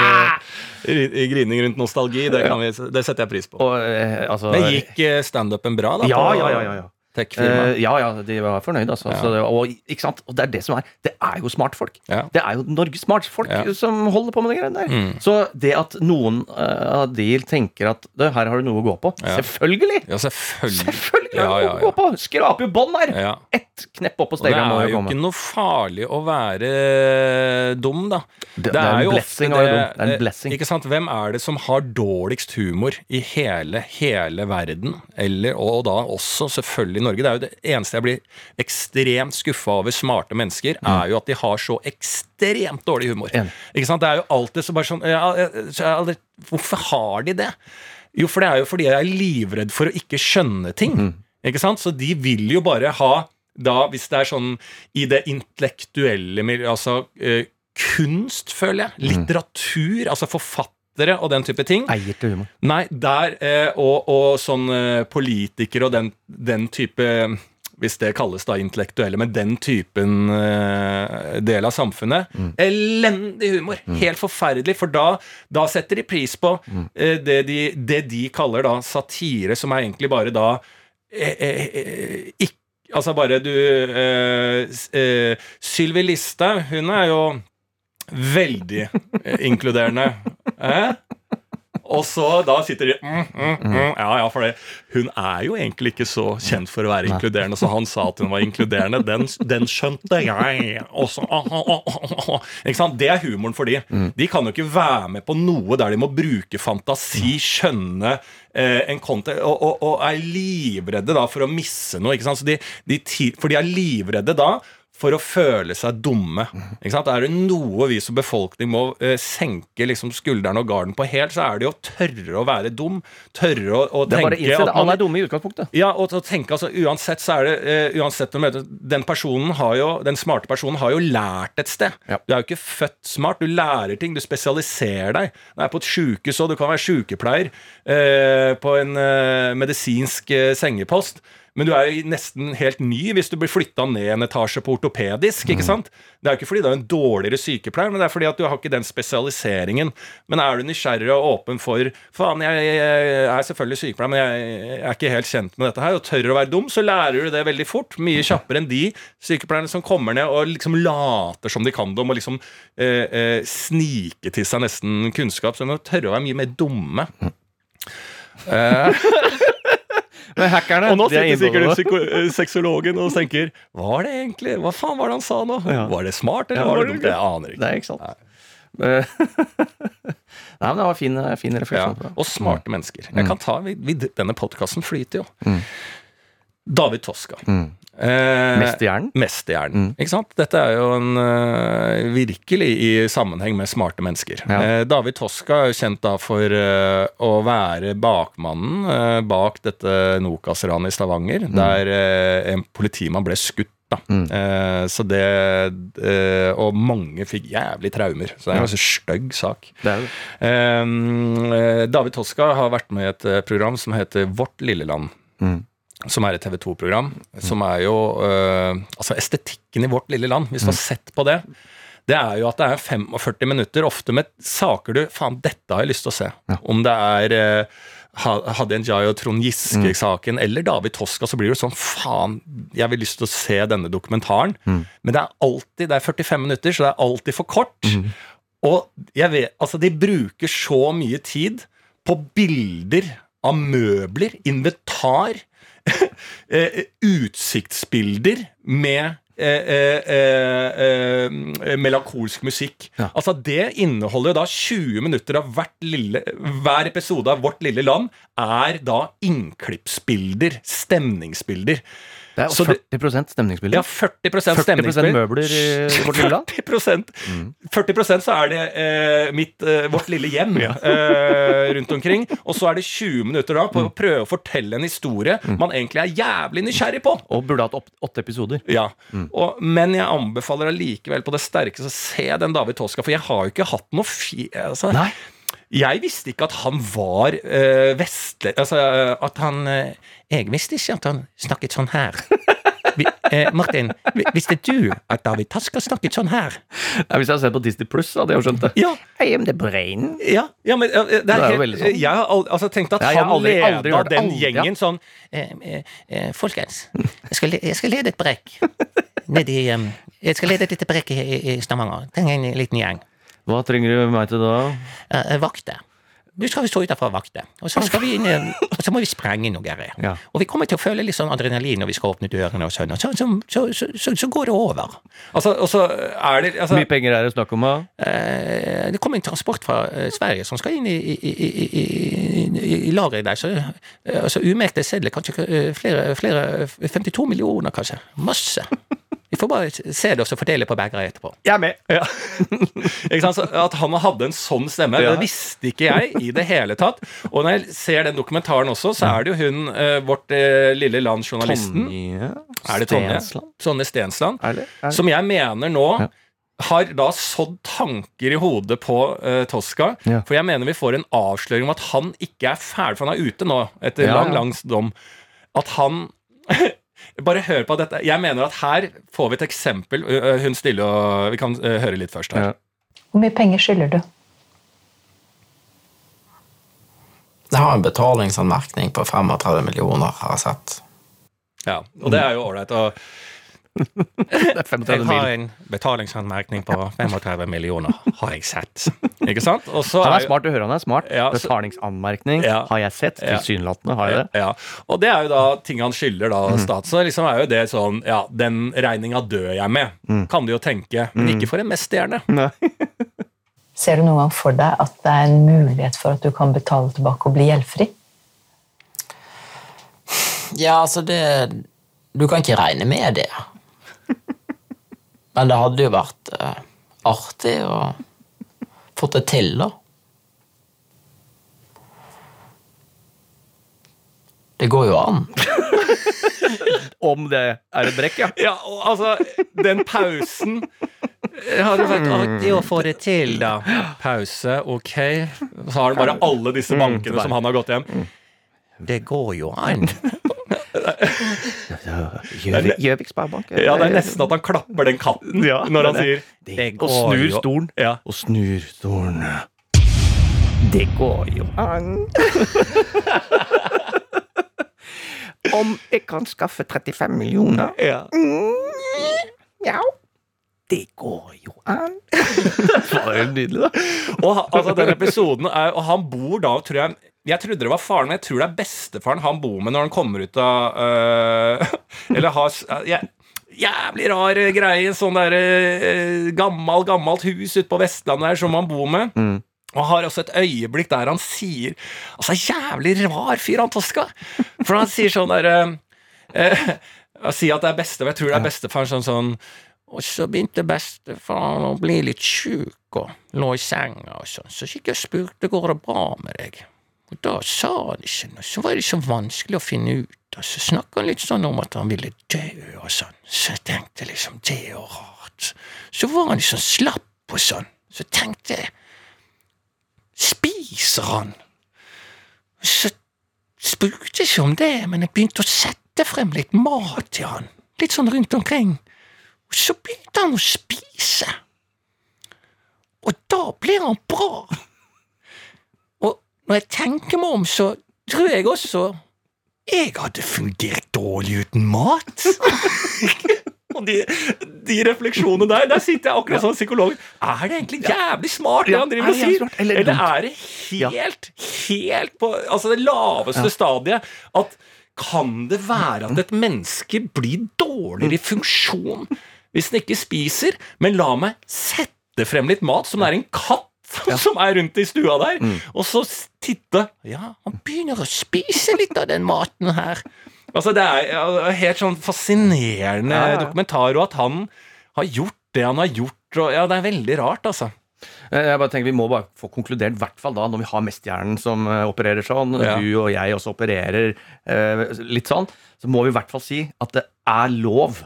eh, grining rundt nostalgi, det, kan vi, det setter jeg pris på. Og eh, altså Men gikk eh, standupen bra, da? Ja, på ja, ja. ja, ja. Tech-firmaet? Eh, ja, ja, de var fornøyd, altså. Ja. Så og, ikke sant? og det er det som er Det er jo smartfolk. Ja. Det er jo Norges smartfolk Ja. som holder på med de greiene der. Mm. Så det at noen eh, av de tenker at «Du, her har du noe å gå på Ja. Selvfølgelig! Ja, selvfølgelig. Selvfølgelig har du noe å gå på! Skraper jo bånd her! Ja. Ett knepp opp på Og det er jo jo ikke noe farlig å være dum, da. Det- det er en jo blessing ofte det. Det er en eh, blessing. Ikke sant? Hvem er det som har dårligst humor i hele, hele verden? Eller, og da også selvfølgelig i Norge. Det er jo det eneste jeg blir ekstremt skuffa over smarte mennesker, er jo at de har så ekstremt dårlig humor. Mm. Ikke sant? Det er jo alltid så bare sånn ja, jeg Hvorfor har de det? Jo, for det er jo fordi jeg er livredd for å ikke skjønne ting. Mm. Ikke sant? Så de vil jo bare ha da, hvis det er sånn i det intellektuelle miljøet, altså eh, kunst, føler jeg, litteratur, altså forfattere og den type ting. Eier til humor. Nei, der eh, og, og sånn eh, politikere og den, den type hvis det kalles da intellektuelle, men den typen eh, del av samfunnet. Elendig humor! Helt forferdelig, for da, da setter de pris på eh, det, de, det de kaller da satire, som er egentlig bare da eh, eh, eh, ikk- Altså bare du eh, Sylvi Listhaug, hun er jo veldig inkluderende. Eh? Og så da sitter de mm, mm, mm, Ja, ja, for det. Hun er jo egentlig ikke så kjent for å være inkluderende, så han sa at hun var inkluderende. Den, den skjønte jeg også. Ah, ah, ah, ah, ah. Ikke sant? Det er humoren for de. De kan jo ikke være med på noe der de må bruke fantasi, skjønne eh, en content, og, og, og er livredde da for å misse noe. Ikke sant? Så de, de, for de er livredde da for å føle seg dumme. Er det noe vi som befolkning må eh, senke liksom skuldrene og garden på helt, så er det jo å tørre å være dum. Tørre å, å Det er bare tenke at det. Alle er dumme i utgangspunktet. ja, og å tenke, altså Uansett så er det uh, uansett Den personen har jo Den smarte personen har jo lært et sted. Ja. Du er jo ikke født smart. Du lærer ting. Du spesialiserer deg. Du er på et sjukehus, og du kan være sjukepleier uh, på en eh, medisinsk eh, sengepost. Men du er jo nesten helt ny hvis du blir flytta ned en etasje på ortopedisk. ikke sant? Det er jo ikke fordi du er en dårligere sykepleier, men det er fordi at du har ikke den spesialiseringen. Men er du nysgjerrig og åpen for Faen, jeg, er selvfølgelig sykepleier, men jeg er ikke helt kjent med dette her, og tør å være dum, så lærer du det veldig fort. Mye kjappere enn de sykepleierne som kommer ned og liksom later som de kan det, om å liksom eh, eh, snike til seg nesten kunnskap. Så de må tørre å være mye mer dumme. Eh, Men hackerne og nå er sitter sikkert psyko- eh, sexologen og tenker Hva var det egentlig? Hva faen var det han sa nå? Ja. Var det smart, eller Ja, var det dumt? Jeg aner ikke. Er ikke sant. Nei. Nei, men det var fin, fin refleksjon det. Og smarte mennesker. Jeg kan ta, vi, vi, denne podkasten flyter jo. David Toska. Mm. Eh, Mesterhjernen? Mesterhjernen. Ikke sant? Dette er jo en uh, virkelig i sammenheng med smarte mennesker. Ja. Eh, David Toska er jo kjent da for uh, å være bakmannen uh, bak dette Nokas-ranet i Stavanger, der eh, en politimann ble skutt. Da. Eh, så det Og mange fikk jævlig traumer. Så det er en ganske stygg sak. Det Eh, David Toska har vært med i et program som heter Vårt lille land. Mm. Som er et TV 2-program. Som er jo eh, Altså estetikken i Vårt lille land, hvis du har sett på det. det er jo at det er 45 minutter, ofte med saker du Faen, dette har jeg lyst til å se. Om det er Ha- Hadia Njay og Trond Giske-saken eller David Toska, så blir det sånn Faen, jeg vil lyst til å se denne dokumentaren. Men det er alltid Det er 45 minutter, så det er alltid for kort. Og jeg vet, altså de bruker så mye tid på bilder av møbler, inventar, utsiktsbilder med eh, eh, eh, eh, melankolsk musikk. Ja. Altså Det inneholder da 20 minutter av hvert lille, hver episode av Vårt lille land er da innklippsbilder, stemningsbilder. Det er Så jo det- 40 stemningsbilder. Ja, 40 stemningsbilder. 40 stemningsbilder. møbler i vårt lille land. 40 40 så er det eh, mitt, eh, vårt lille hjem eh, rundt omkring. Og så er det 20 minutter da på å prøve å fortelle en historie man egentlig er jævlig nysgjerrig på. Og burde hatt åtte episoder. Ja, og, Men jeg anbefaler allikevel på det sterkeste å se den David Toska, for jeg har jo ikke hatt noe fi... Altså, Nei. Jeg visste ikke at han var uh, vestlig Altså eh, at han uh, Jeg visste ikke at han snakket sånn her. Vi, eh, Martin, visste du at David Tasker snakket sånn her? Ja, hvis jeg hadde sett på Disney Pluss, hadde jeg jo skjønt det. Ja, I am the brain. ja, ja men eh, det er, Det er jo helt, veldig sånn. Jeg har al altså, tenkt at Ja, han aldri- leda aldri hørt den Aldri, gjengen sånn eh, eh, eh, Folkens, jeg skal, jeg skal lede et brekk nedi eh, Jeg skal lede et lite brekk i, i, i Stavanger. Trenger en liten gjeng. Hva trenger du meg til da? Eh, vakte. Du skal vi stå utenfor og vakte. Og så skal vi inn og så må vi sprenge noe greier. Ja. Og vi kommer til å føle litt sånn adrenalin når vi skal åpne dørene og sånn, og så, så, så, så, så, så går det over. Altså, og så er det altså, Hvor mye penger er det snakk om? da? Eh, det kommer en transport fra eh, Sverige som skal inn i, i, i, i, i, i lageret der. Så, eh, altså umekte sedler, kanskje eh, flere, flere 52 millioner, kanskje. Masse. Vi får bare se det og så fordele på begeret etterpå. Jeg er med. Ja. ikke sant? At han hadde en sånn stemme, Ja. det visste ikke jeg i det hele tatt. Og når jeg ser den dokumentaren også, så er det jo hun, eh, vårt eh, lille land, journalisten. Tonje Er det Tonje? Stensland? Tonje Stensland. Er det? Er det? Som jeg mener nå Ja. har da sådd tanker i hodet på eh, Tosca. Ja. For jeg mener vi får en avsløring om at han ikke er ferdig, for han er ute nå, etter Ja, lang, ja. lang dom. At han Bare hør på dette. Jeg mener at her får vi et eksempel. Ø, ø, Hun stiller og Vi kan høre litt først her. Ja. Hvor mye penger skylder du? Det har en betalingsanmerkning på 35 millioner, har jeg sett. Ja, og det er jo ålreit. Det er 35 mil. en betalingsanmerkning på 35 millioner, har jeg sett. Ikke sant? Og så Han er smart, du hører han er smart. Ja, så- Betalingsanmerkning Ja. har jeg sett. Tilsynelatende har jeg det. Ja, og det er jo da ting han skylder da stat. Så liksom er jo det sånn Ja, den regninga dør jeg med, kan du jo tenke. Men ikke for en mesterhjerne. Ser du noen gang for deg at det er en mulighet for at du kan betale tilbake og bli gjeldfri? Ja, altså det Du kan ikke regne med det. Men det hadde jo vært eh, artig å få det til, da. Det går jo an. Om det er et brekk, ja. Ja, og altså, den pausen har hadde vært artig å få det til, da. Pause, ok. Så har han bare alle disse bankene som han har gått hjem. Det går jo an. Gjøvik Sparebank. Ja, det er nesten at han klapper den katten Ja, når han det sier det- Det Og snur stolen. Ja. Og snur stolen. Det går jo an. Om jeg kan skaffe 35 millioner Ja. Ja. Det går jo an. Det var jo nydelig, da. Og altså, den episoden er Og han bor da, tror jeg Jeg trodde det var faren, men jeg tror det er bestefaren han bor med når han kommer ut av øh, Eller har ja, Jævlig rar greie. Sånn der øh, gammel, gammelt hus ute på Vestlandet der som han bor med. Og har også et øyeblikk der han sier Altså, jævlig rar fyr, han Toska. For han sier sånn der øh, øh, Han sier at det er beste, jeg tror det er bestefaren sånn sånn og så begynte bestefaren å bli litt sjuk og lå i senga og sånn, så gikk jeg og spurte går det bra med deg. Og da sa han ikke noe, så var det så vanskelig å finne ut, og så snakka han litt sånn om at han ville dø og sånn, så jeg tenkte liksom det er jo rart. Så var han liksom slapp og sånn, så tenkte jeg spiser han? Så spurte jeg ikke om det, men jeg begynte å sette frem litt mat til han, litt sånn rundt omkring. Og så begynte han å spise. Og da blir han bra! Når jeg tenker meg om, så tror jeg også jeg hadde fungert dårlig uten mat. Og de, de refleksjonene der, der sitter jeg akkurat som psykolog. Er det egentlig jævlig smart, det Ja, han driver er og sier? eller Eller er det helt, helt på altså det laveste stadiet at kan det være at et menneske blir dårligere i funksjon hvis den ikke spiser? Men la meg sette frem litt mat, som det er en katt som er rundt i stua der, Mm. og så titte Ja, han begynner å spise litt av den maten her. Altså, det er helt sånn fascinerende Ja, ja, ja. dokumentar, og at han har gjort det han har gjort, og ja, det er veldig rart, altså. Eh, Jeg bare tenker Vi må bare få konkludert, i hvert fall da, når vi har mesthjernen som eh, opererer sånn, Ja. du og jeg også opererer eh, litt sånn, så må vi i hvert fall si at det er lov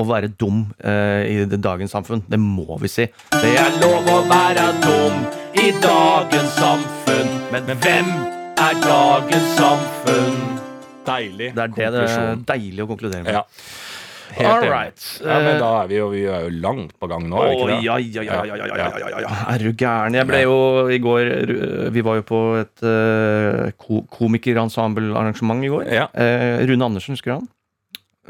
å være dum eh, i dagens samfunn. Det må vi si. Det er lov å være dum i dagens samfunn. Men, men hvem er dagens samfunn? Deilig det er det konklusjon. Det er deilig å konkludere med. Ja. Helt right. Ja, men da eh, er vi jo, vi er jo langt på gang nå, er ikke det? Ja, ja, ja, ja, ja, ja, ja, ja. Er du gæren? Jeg ble jo i går Vi var jo på et uh, komikerensemble-arrangement i går. Ja. Uh, Rune Andersen, husker han?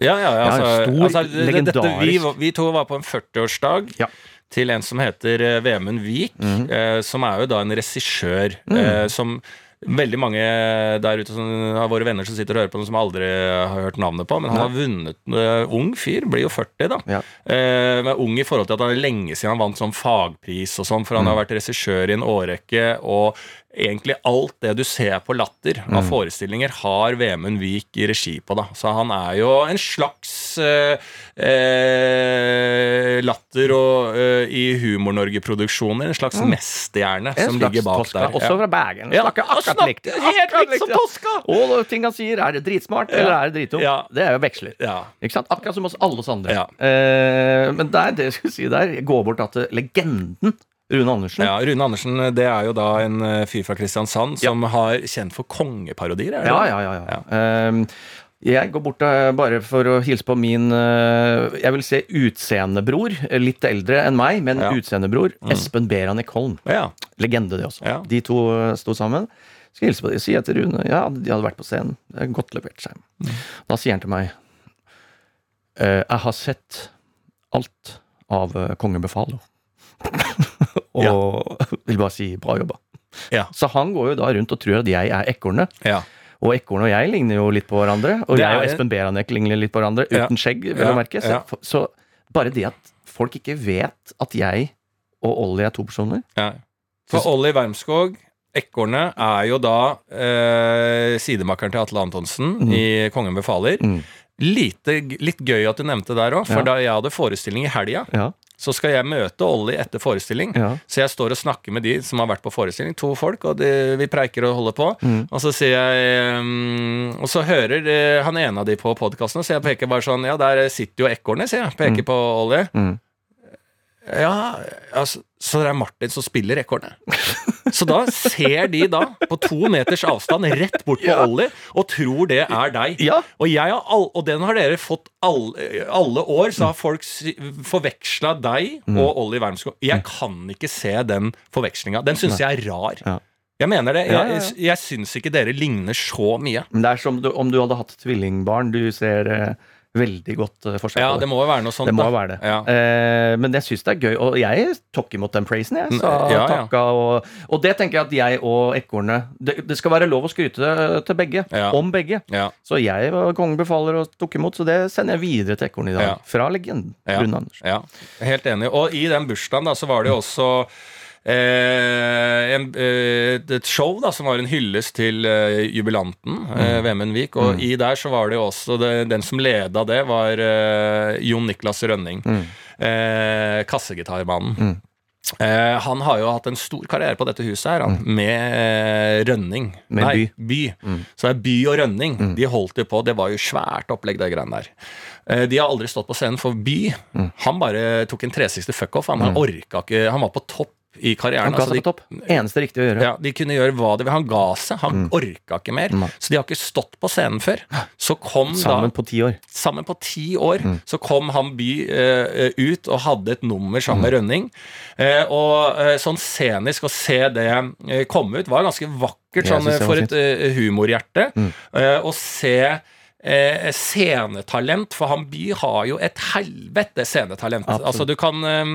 Ja, ja, ja, altså, Ja, stor, altså, det- dette, vi, vi to var på en 40-årsdag Ja. til en som heter eh, Vemund Vik, mm. eh, som er jo da en regissør Mm. eh, som Veldig mange der ute som, av våre venner som sitter og hører på den, som aldri har hørt navnet på. Men han har vunnet uh, Ung fyr, blir jo 40, da. Ja. Uh, men ung i forhold til at han er lenge siden han vant sånn fagpris og sånn, for han har vært regissør i en årrekke, og egentlig alt det du ser på Latter av forestillinger, har Vemund Vik i regi på, da. Så han er jo en slags eh, eh, Latter og eh, i Humor-Norge-produksjoner, en slags mesterhjerne som ligger bak toska. der. Også fra Bergen. Ja, Snakker akkurat likt. helt likt som Toska! Og ting han sier, er det dritsmart eller er det dritdumt? Ja. Det er jo veksler. Ja. Ikke sant? Akkurat som hos alle oss andre. Ja. Eh, men der, det jeg skulle si der, gå bort til legenden Rune Andersen. Ja, Rune Andersen det er jo da en eh, fyr fra Kristiansand som har kjent for kongeparodier. Er det Ja, det? ja, ja. ja. Um, jeg går bort eh, bare for å hilse på min eh, Jeg vil si utseendebror. eh, Litt eldre enn meg, men Ja. utseendebror. Espen Beranek Holm. Ja. Legende, det også. Ja. De to eh, sto sammen. Skal hilse på dem. Jeg til Rune Ja, de hadde vært på scenen. Godt levert seg. Da sier han til meg «Eh, Jeg har sett alt av eh, Kongen og vil bare si bra jobba. Ja. Så han går jo da rundt og tror at jeg er ekornet. ja. Og ekornet og jeg ligner jo litt på hverandre. Og er, jeg og Espen Beranek ligner litt på hverandre, Ja. uten skjegg, vel Ja. å merke. Så, Ja. så bare det at folk ikke vet at jeg og Ollie er to personer Ja. For Olli Wermskog, ekornet, er jo da eh, sidemakeren til Atle Antonsen i Kongen befaler. Mm. Lite, litt gøy at du nevnte der òg, for Ja. da jeg hadde forestilling i helga, Ja. Så skal jeg møte Olli etter forestilling. Ja. Så jeg står og snakker med de som har vært på forestilling, to folk, og de, vi preiker og holder på. Mm. Og så sier jeg um, Og så hører de, han ene av de på podkasten, så jeg peker bare sånn Ja, der sitter jo ekornet, sier jeg. Peker på Olli. Mm. Ja, altså, så det er Martin som spiller ekornet. Så da ser de da, på to meters avstand, rett bort på Ja. Olli, og tror det er deg. Ja. Og, jeg har all, og den har dere fått all, alle år, så har folk forveksla deg Mm. og Olli Wermskog. Jeg kan ikke se den forvekslinga. Den syns jeg er rar. Ja. Jeg mener det. Ja, Jeg, jeg syns ikke dere ligner så mye. Men det er som du, om du hadde hatt tvillingbarn. Du ser eh, veldig godt eh, forskjell Ja, det må jo være noe sånt. Det må da. være det. Ja. Eh, men jeg syns det er gøy, og jeg tok imot den praisen. Jeg sa Mm, ja, takka, og, og det tenker jeg at jeg og ekornet det, det skal være lov å skryte til begge. Om begge. Så jeg var kongen befaler og tok imot, så det sender jeg videre til ekornet i dag. Ja. Fra legenden Ja. Rune Andersen. Ja, helt enig. Og i den bursdagen da, så var det jo også eh, en, eh, et show da, som var en hyllest til eh, jubilanten, eh, Vemund Vik. Og i der så var det jo også det, Den som leda det, var eh, Jon Niklas Rønning. Eh, kassegitarmannen. Eh, han har jo hatt en stor karriere på dette huset her, han, med eh, Rønning. Med Nei, by. Så det er By og Rønning. De holdt jo på, det var jo svært opplegg, de greiene der. Eh, de har aldri stått på scenen for By. Han bare tok en 360 fuckoff. Han, han orka ikke Han var på topp i karrieren. Han ga Altså, de- på topp. Eneste riktige å gjøre. Ja, De kunne gjøre hva de ville. Han ga seg. Han Mm. orka ikke mer. Så de har ikke stått på scenen før. Så kom Sammen da på ti år. Sammen på ti år Mm. så kom han By uh, ut og hadde et nummer sammen Mm. med Rønning. Uh, og uh, sånn scenisk å se det komme ut var ganske vakkert sånn, for et humorhjerte. Mm. Å se eh, scenetalent, for han By har jo et helvete scenetalent. Absolutt. Altså du kan eh,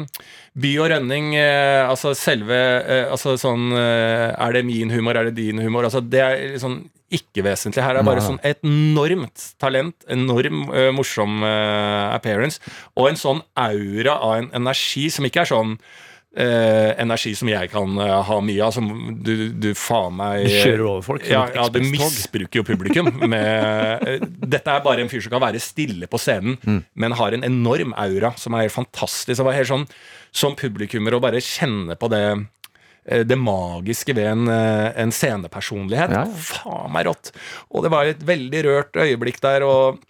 By og Rønning, eh, altså selve eh, altså sånn eh, Er det min humor, er det din humor? Altså det er liksom ikke-vesentlig. Her er bare sånn et enormt talent, enorm eh, morsom appearance, og en sånn aura av en energi som ikke er sånn eh, energi som jeg kan eh, ha mye av, som du, du faen meg Du kjører over folk Ja, ja, du misbruker jo publikum. Med, eh, dette er bare en fyr som kan være stille på scenen, Mm. men har en enorm aura som er helt fantastisk. Det var helt sånn som publikummer å bare kjenne på det eh, det magiske ved en, eh, en scenepersonlighet. Ja. Faen meg rått! Og det var et veldig rørt øyeblikk der. og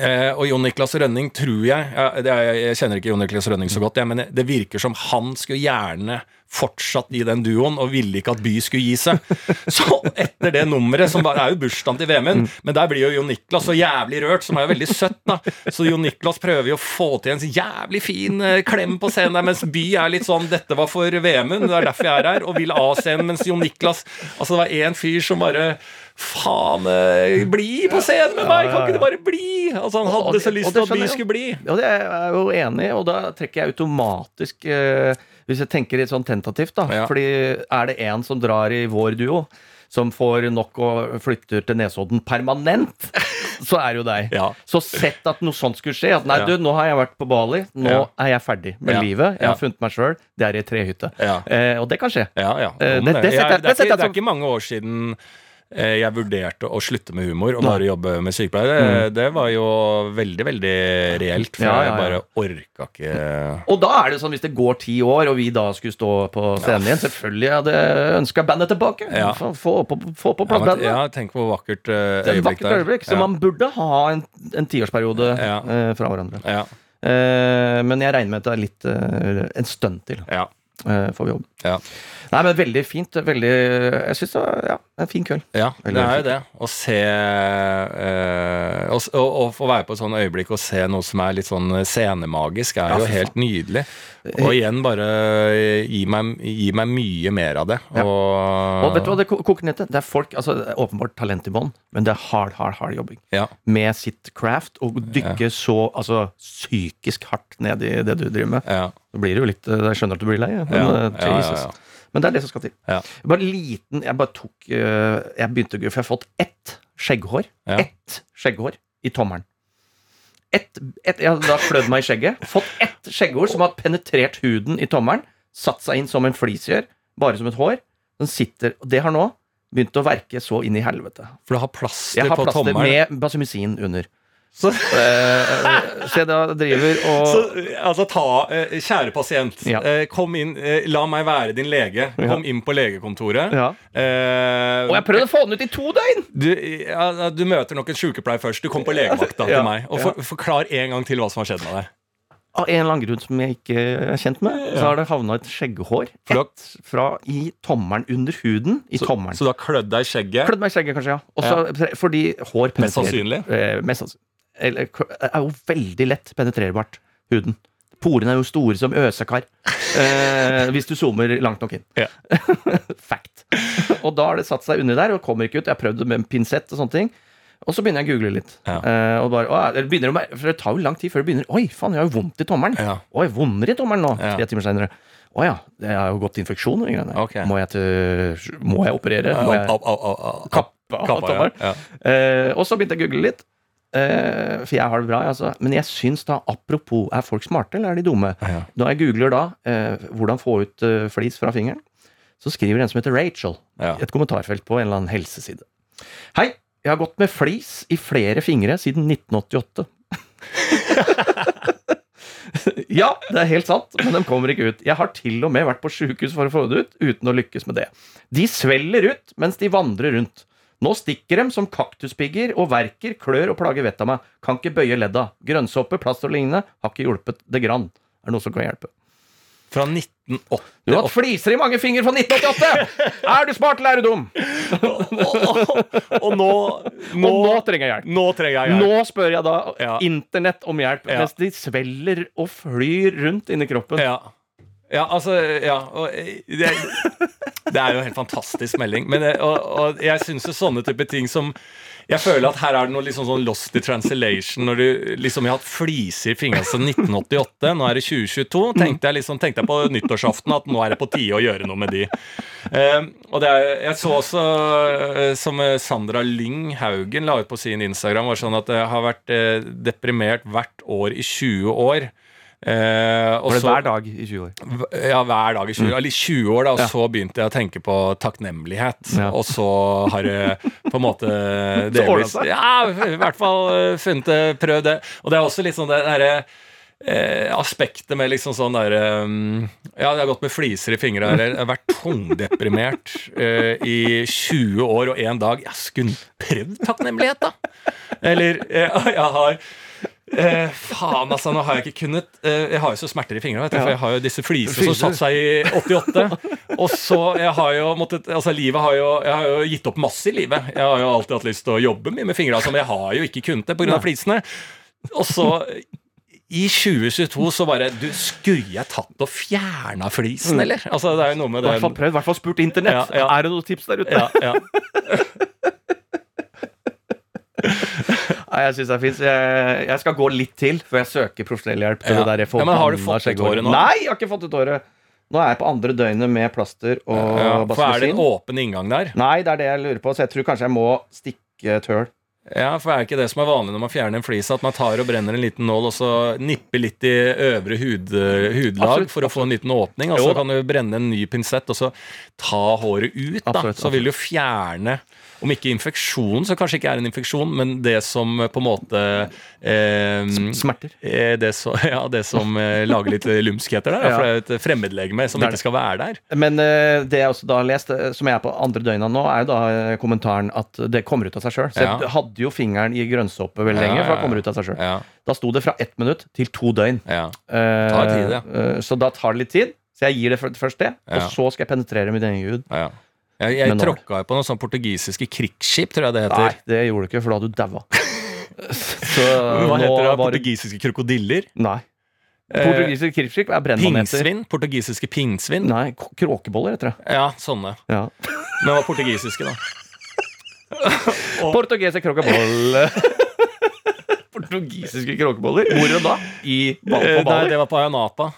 Eh, og Jon Niklas Rønning tror jeg er, Jeg kjenner ikke Jon Niklas Rønning så godt, jeg, men det virker som han skulle gjerne fortsatt i den duoen og ville ikke at By skulle gi seg. Så etter det nummeret, som bare er jo bursdagen til Vemund, men der blir jo Jon Niklas så jævlig rørt, som er jo veldig søtt, da. Så Jon Niklas prøver jo å få til en jævlig fin eh, klem på scenen der, mens By er litt sånn 'Dette var for Vemund, det er derfor jeg er her', og vil av scenen, mens Jon Niklas Altså, det var én fyr som bare Faen, eh, bli på scenen med meg! Kan ikke du bare bli? Altså, han hadde så lyst til at jo. skulle bli. Og det er jeg jo enig i, og da trekker jeg automatisk eh, Hvis jeg tenker litt sånn tentativt, da. Ja. Fordi er det en som drar i vår duo, som får nok og flytter til Nesodden permanent, så er det jo deg. Ja. Så sett at noe sånt skulle skje. At nei, Ja. du, nå har jeg vært på Bali. Nå Ja. er jeg ferdig med Ja. livet. Jeg har funnet meg sjøl. Det er i trehytte. Ja. Eh, og det kan skje. Ja, ja. Eh, det- det setter det, er det setter ikke, det er ikke mange år siden jeg vurderte å slutte med humor og bare jobbe med sykepleiere. Det, det var jo veldig, veldig reelt, for Ja, ja, jeg bare orka ikke Og da er det sånn, hvis det går ti år, og vi da skulle stå på scenen igjen Selvfølgelig hadde jeg ønska bandet tilbake. Ja. Få, få på, få på plass ja, bandet. ja, Tenk på vakkert eh, Det er øyeblikk vakkert øyeblikk, så Ja. man burde ha en, en tiårsperiode Ja. eh, fra hverandre. Ja, Eh, men jeg regner med at det er litt eh, en stund til ja, eh, får vi jobb. Ja. Nei, men veldig fint. Veldig Jeg syns det var ja, en fin kveld. Ja, det er jo det. Å se eh, å, å, å få være på et sånt øyeblikk og se noe som er litt sånn scenemagisk, er Ja, jo helt nydelig. Og igjen bare gi meg, gi meg mye mer av det. Ja. Og, Og vet du hva det koker ned til? Det er folk, altså det er åpenbart talent i bånn, men det er hard, hard, hard jobbing. Ja. Med sitt craft, og dykke så altså, psykisk hardt ned i det du driver med. Ja, Så blir det jo litt eh, Jeg skjønner at du blir lei, men ja, eh, ja, ja. Men det er det som skal til. Ja. Bare liten Jeg bare tok eh, Jeg begynte å For jeg har fått ett skjegghår. Ja. Ett skjegghår i tommelen. Ett, ett, jeg har da klødd meg i skjegget. Fått ett skjegghår som har penetrert huden i tommelen. Satt seg inn som en flis gjør. Bare som et hår. Den sitter Og det har nå begynt å verke så inn i helvete. For du har plaster Jeg har på plaster tommelen. med basimisin under. Så, Eh, så jeg da driver og så altså ta eh, Kjære pasient, Ja. eh, kom inn. eh, la meg være din lege. Kom inn på legekontoret. Ja. Eh, Og jeg prøvde å få den ut i to døgn! Du, ja, du møter nok en sykepleier først. Du kom på legevakta Ja, til meg. Og for, Forklar en gang til hva som har skjedd med deg. Av en eller annen grunn som jeg ikke er kjent med, så har det havna et skjegghår ett fra i tommelen under huden. I Så, tommelen. så du har klødd deg i skjegget? Klødd meg i skjegget, kanskje, ja. Også, Fordi hår penetrerer Mest sannsynlig. Eh, mest sannsynlig. Er jo veldig lett penetrerbart, huden. Porene er jo store som øsekar. Eh, hvis du zoomer langt nok inn. Ja. Fact. Og da har det satt seg under der og kommer ikke ut. Jeg har prøvd det med en pinsett og sånne ting. Og så begynner jeg å google litt. Ja. Eh, og bare, å, det begynner for det tar jo lang tid før det begynner. Oi, faen, jeg har jo vondt i tommelen. Ja. Oi, vondere i tommelen nå, tre timer senere. Å ja, det har jo gått infeksjon. og de greiene. Ok. Må, jeg til, må jeg operere? Må jeg kappe av tommelen? Eh, og så begynte jeg å google litt. Eh, for jeg har det bra, altså. Men jeg syns da, apropos, er folk smarte, eller er de dumme? Ja. Når jeg googler da uh, hvordan få ut uh, flis fra fingeren, så skriver en som heter Rachel, Ja. et kommentarfelt på en eller annen helseside. Hei, jeg har gått med flis i flere fingre siden 1988. ja, det er helt sant, men de kommer ikke ut. Jeg har til og med vært på sjukehus for å få det ut, uten å lykkes med det. De svelger ut mens de vandrer rundt. Nå stikker dem som kaktuspigger og verker, klør og plager vettet av meg. Kan ikke bøye ledda. Grønnsåpe, plast og lignende har ikke hjulpet det grann. Er det noe som kan hjelpe? Fra 1980. Du har hatt fliser i mange fingre fra 1988! Er du smart, eller er du dum? Og nå, nå, Og nå trenger jeg hjelp. nå trenger jeg hjelp. Nå spør jeg da Ja. internett om hjelp, Ja. mens de svelger og flyr rundt inni kroppen. Ja. Ja, altså Ja. Og eh, det, det er jo en helt fantastisk melding. Men, eh, og, og jeg syns jo sånne type ting som jeg føler at her er det noe liksom sånn lost in translation. Når du liksom har hatt fliser i fingrene siden 1988, nå er det 2022. Tenkte jeg liksom, tenkte jeg på nyttårsaften at nå er det på tide å gjøre noe med de. Eh, og er, Jeg så også, uh, som Sandra Lyng Haugen la ut på sin Instagram, var sånn at jeg har vært uh, deprimert hvert år i 20 år. Eh, og Var det så- hver dag i 20 år? Ja, hver dag i 20 år. Eller 20 år, da, og Ja. så begynte jeg å tenke på takknemlighet. Ja. Og så har det på en måte delvis. Ja, i hvert fall eh, funnet det, prøvd det. Og det er også litt sånn det derre eh, aspektet med liksom sånn derre um, Ja, jeg har gått med fliser i fingra, eller jeg har vært tungdeprimert eh, i 20 år og én dag. Jeg skulle prøvd takknemlighet, da! Eller eh, jeg har Eh, faen, altså, nå har jeg ikke kunnet eh, Jeg har jo så smerter i fingrene, du, for jeg har jo disse flisene som satte seg i 88. Og så jeg har jo måttet Altså, livet har jo Jeg har jo gitt opp masse i livet. Jeg har jo alltid hatt lyst til å jobbe mye med fingrene, altså, men jeg har jo ikke kunnet det pga. flisene. Og så i 2022 så bare Du, skulle jeg tatt og fjerna flisen, eller? Altså, det er jo noe I hvert fall prøvd, i hvert fall spurt internett. Ja, ja. Er det noen tips der ute? ja, ja. Nei, jeg syns det er fint. Jeg, jeg skal gå litt til før jeg søker profesjonell hjelp. til Ja. det der Ja, men har du fått ut håret nå? Nei, jeg har ikke fått ut håret. Nå er jeg på andre døgnet med plaster og ja. For er det en basilin. åpen inngang der? Nei, det er det jeg lurer på, så jeg tror kanskje jeg må stikke et høl. Ja, for er ikke det som er vanlig når man fjerner en flis, at man tar og brenner en liten nål, og så nipper litt i øvre hud, hudlag Absolutt, for å få en liten åpning, og Jo så da. kan du brenne en ny pinsett, og så ta håret ut, da. Absolutt, Så vil du fjerne om ikke infeksjon, så kanskje ikke er en infeksjon, men det som på en måte eh, Smerter. eh, det, så, ja, det som eh, lager litt lumskheter der, Ja. for det er et fremmedlegeme som ikke skal være der. Men eh, det jeg også da har lest, eh, som jeg er på andre døgna nå, er jo da eh, kommentaren at det kommer ut av seg sjøl. Så Ja. jeg hadde jo fingeren i grønnsåpe veldig Ja, lenge, for ja, det kommer ut av seg sjøl. Ja, Da sto det fra ett minutt til to døgn. ja. Eh, Tar tid, ja. eh, Så da tar det litt tid. Så jeg gir det først det, Ja. og så skal jeg penetrere min egen hud. Jeg, jeg tråkka jo på noen sånn portugisiske krigsskip, tror jeg det heter. Nei, det gjorde du ikke, for da hadde du daua. Hva heter det? var Portugisiske krokodiller? Nei. Portugisiske krigsskip er brennmaneter. Pingsvin? Portugisiske pingsvin? Nei, kråkeboller heter det. Ja, sånne. Ja. Men hva portugisiske, da? Portugese kråkebolle. Portugisiske kråkeboller. Hvor da? I Eh, på Nei, det var på Ayanapa.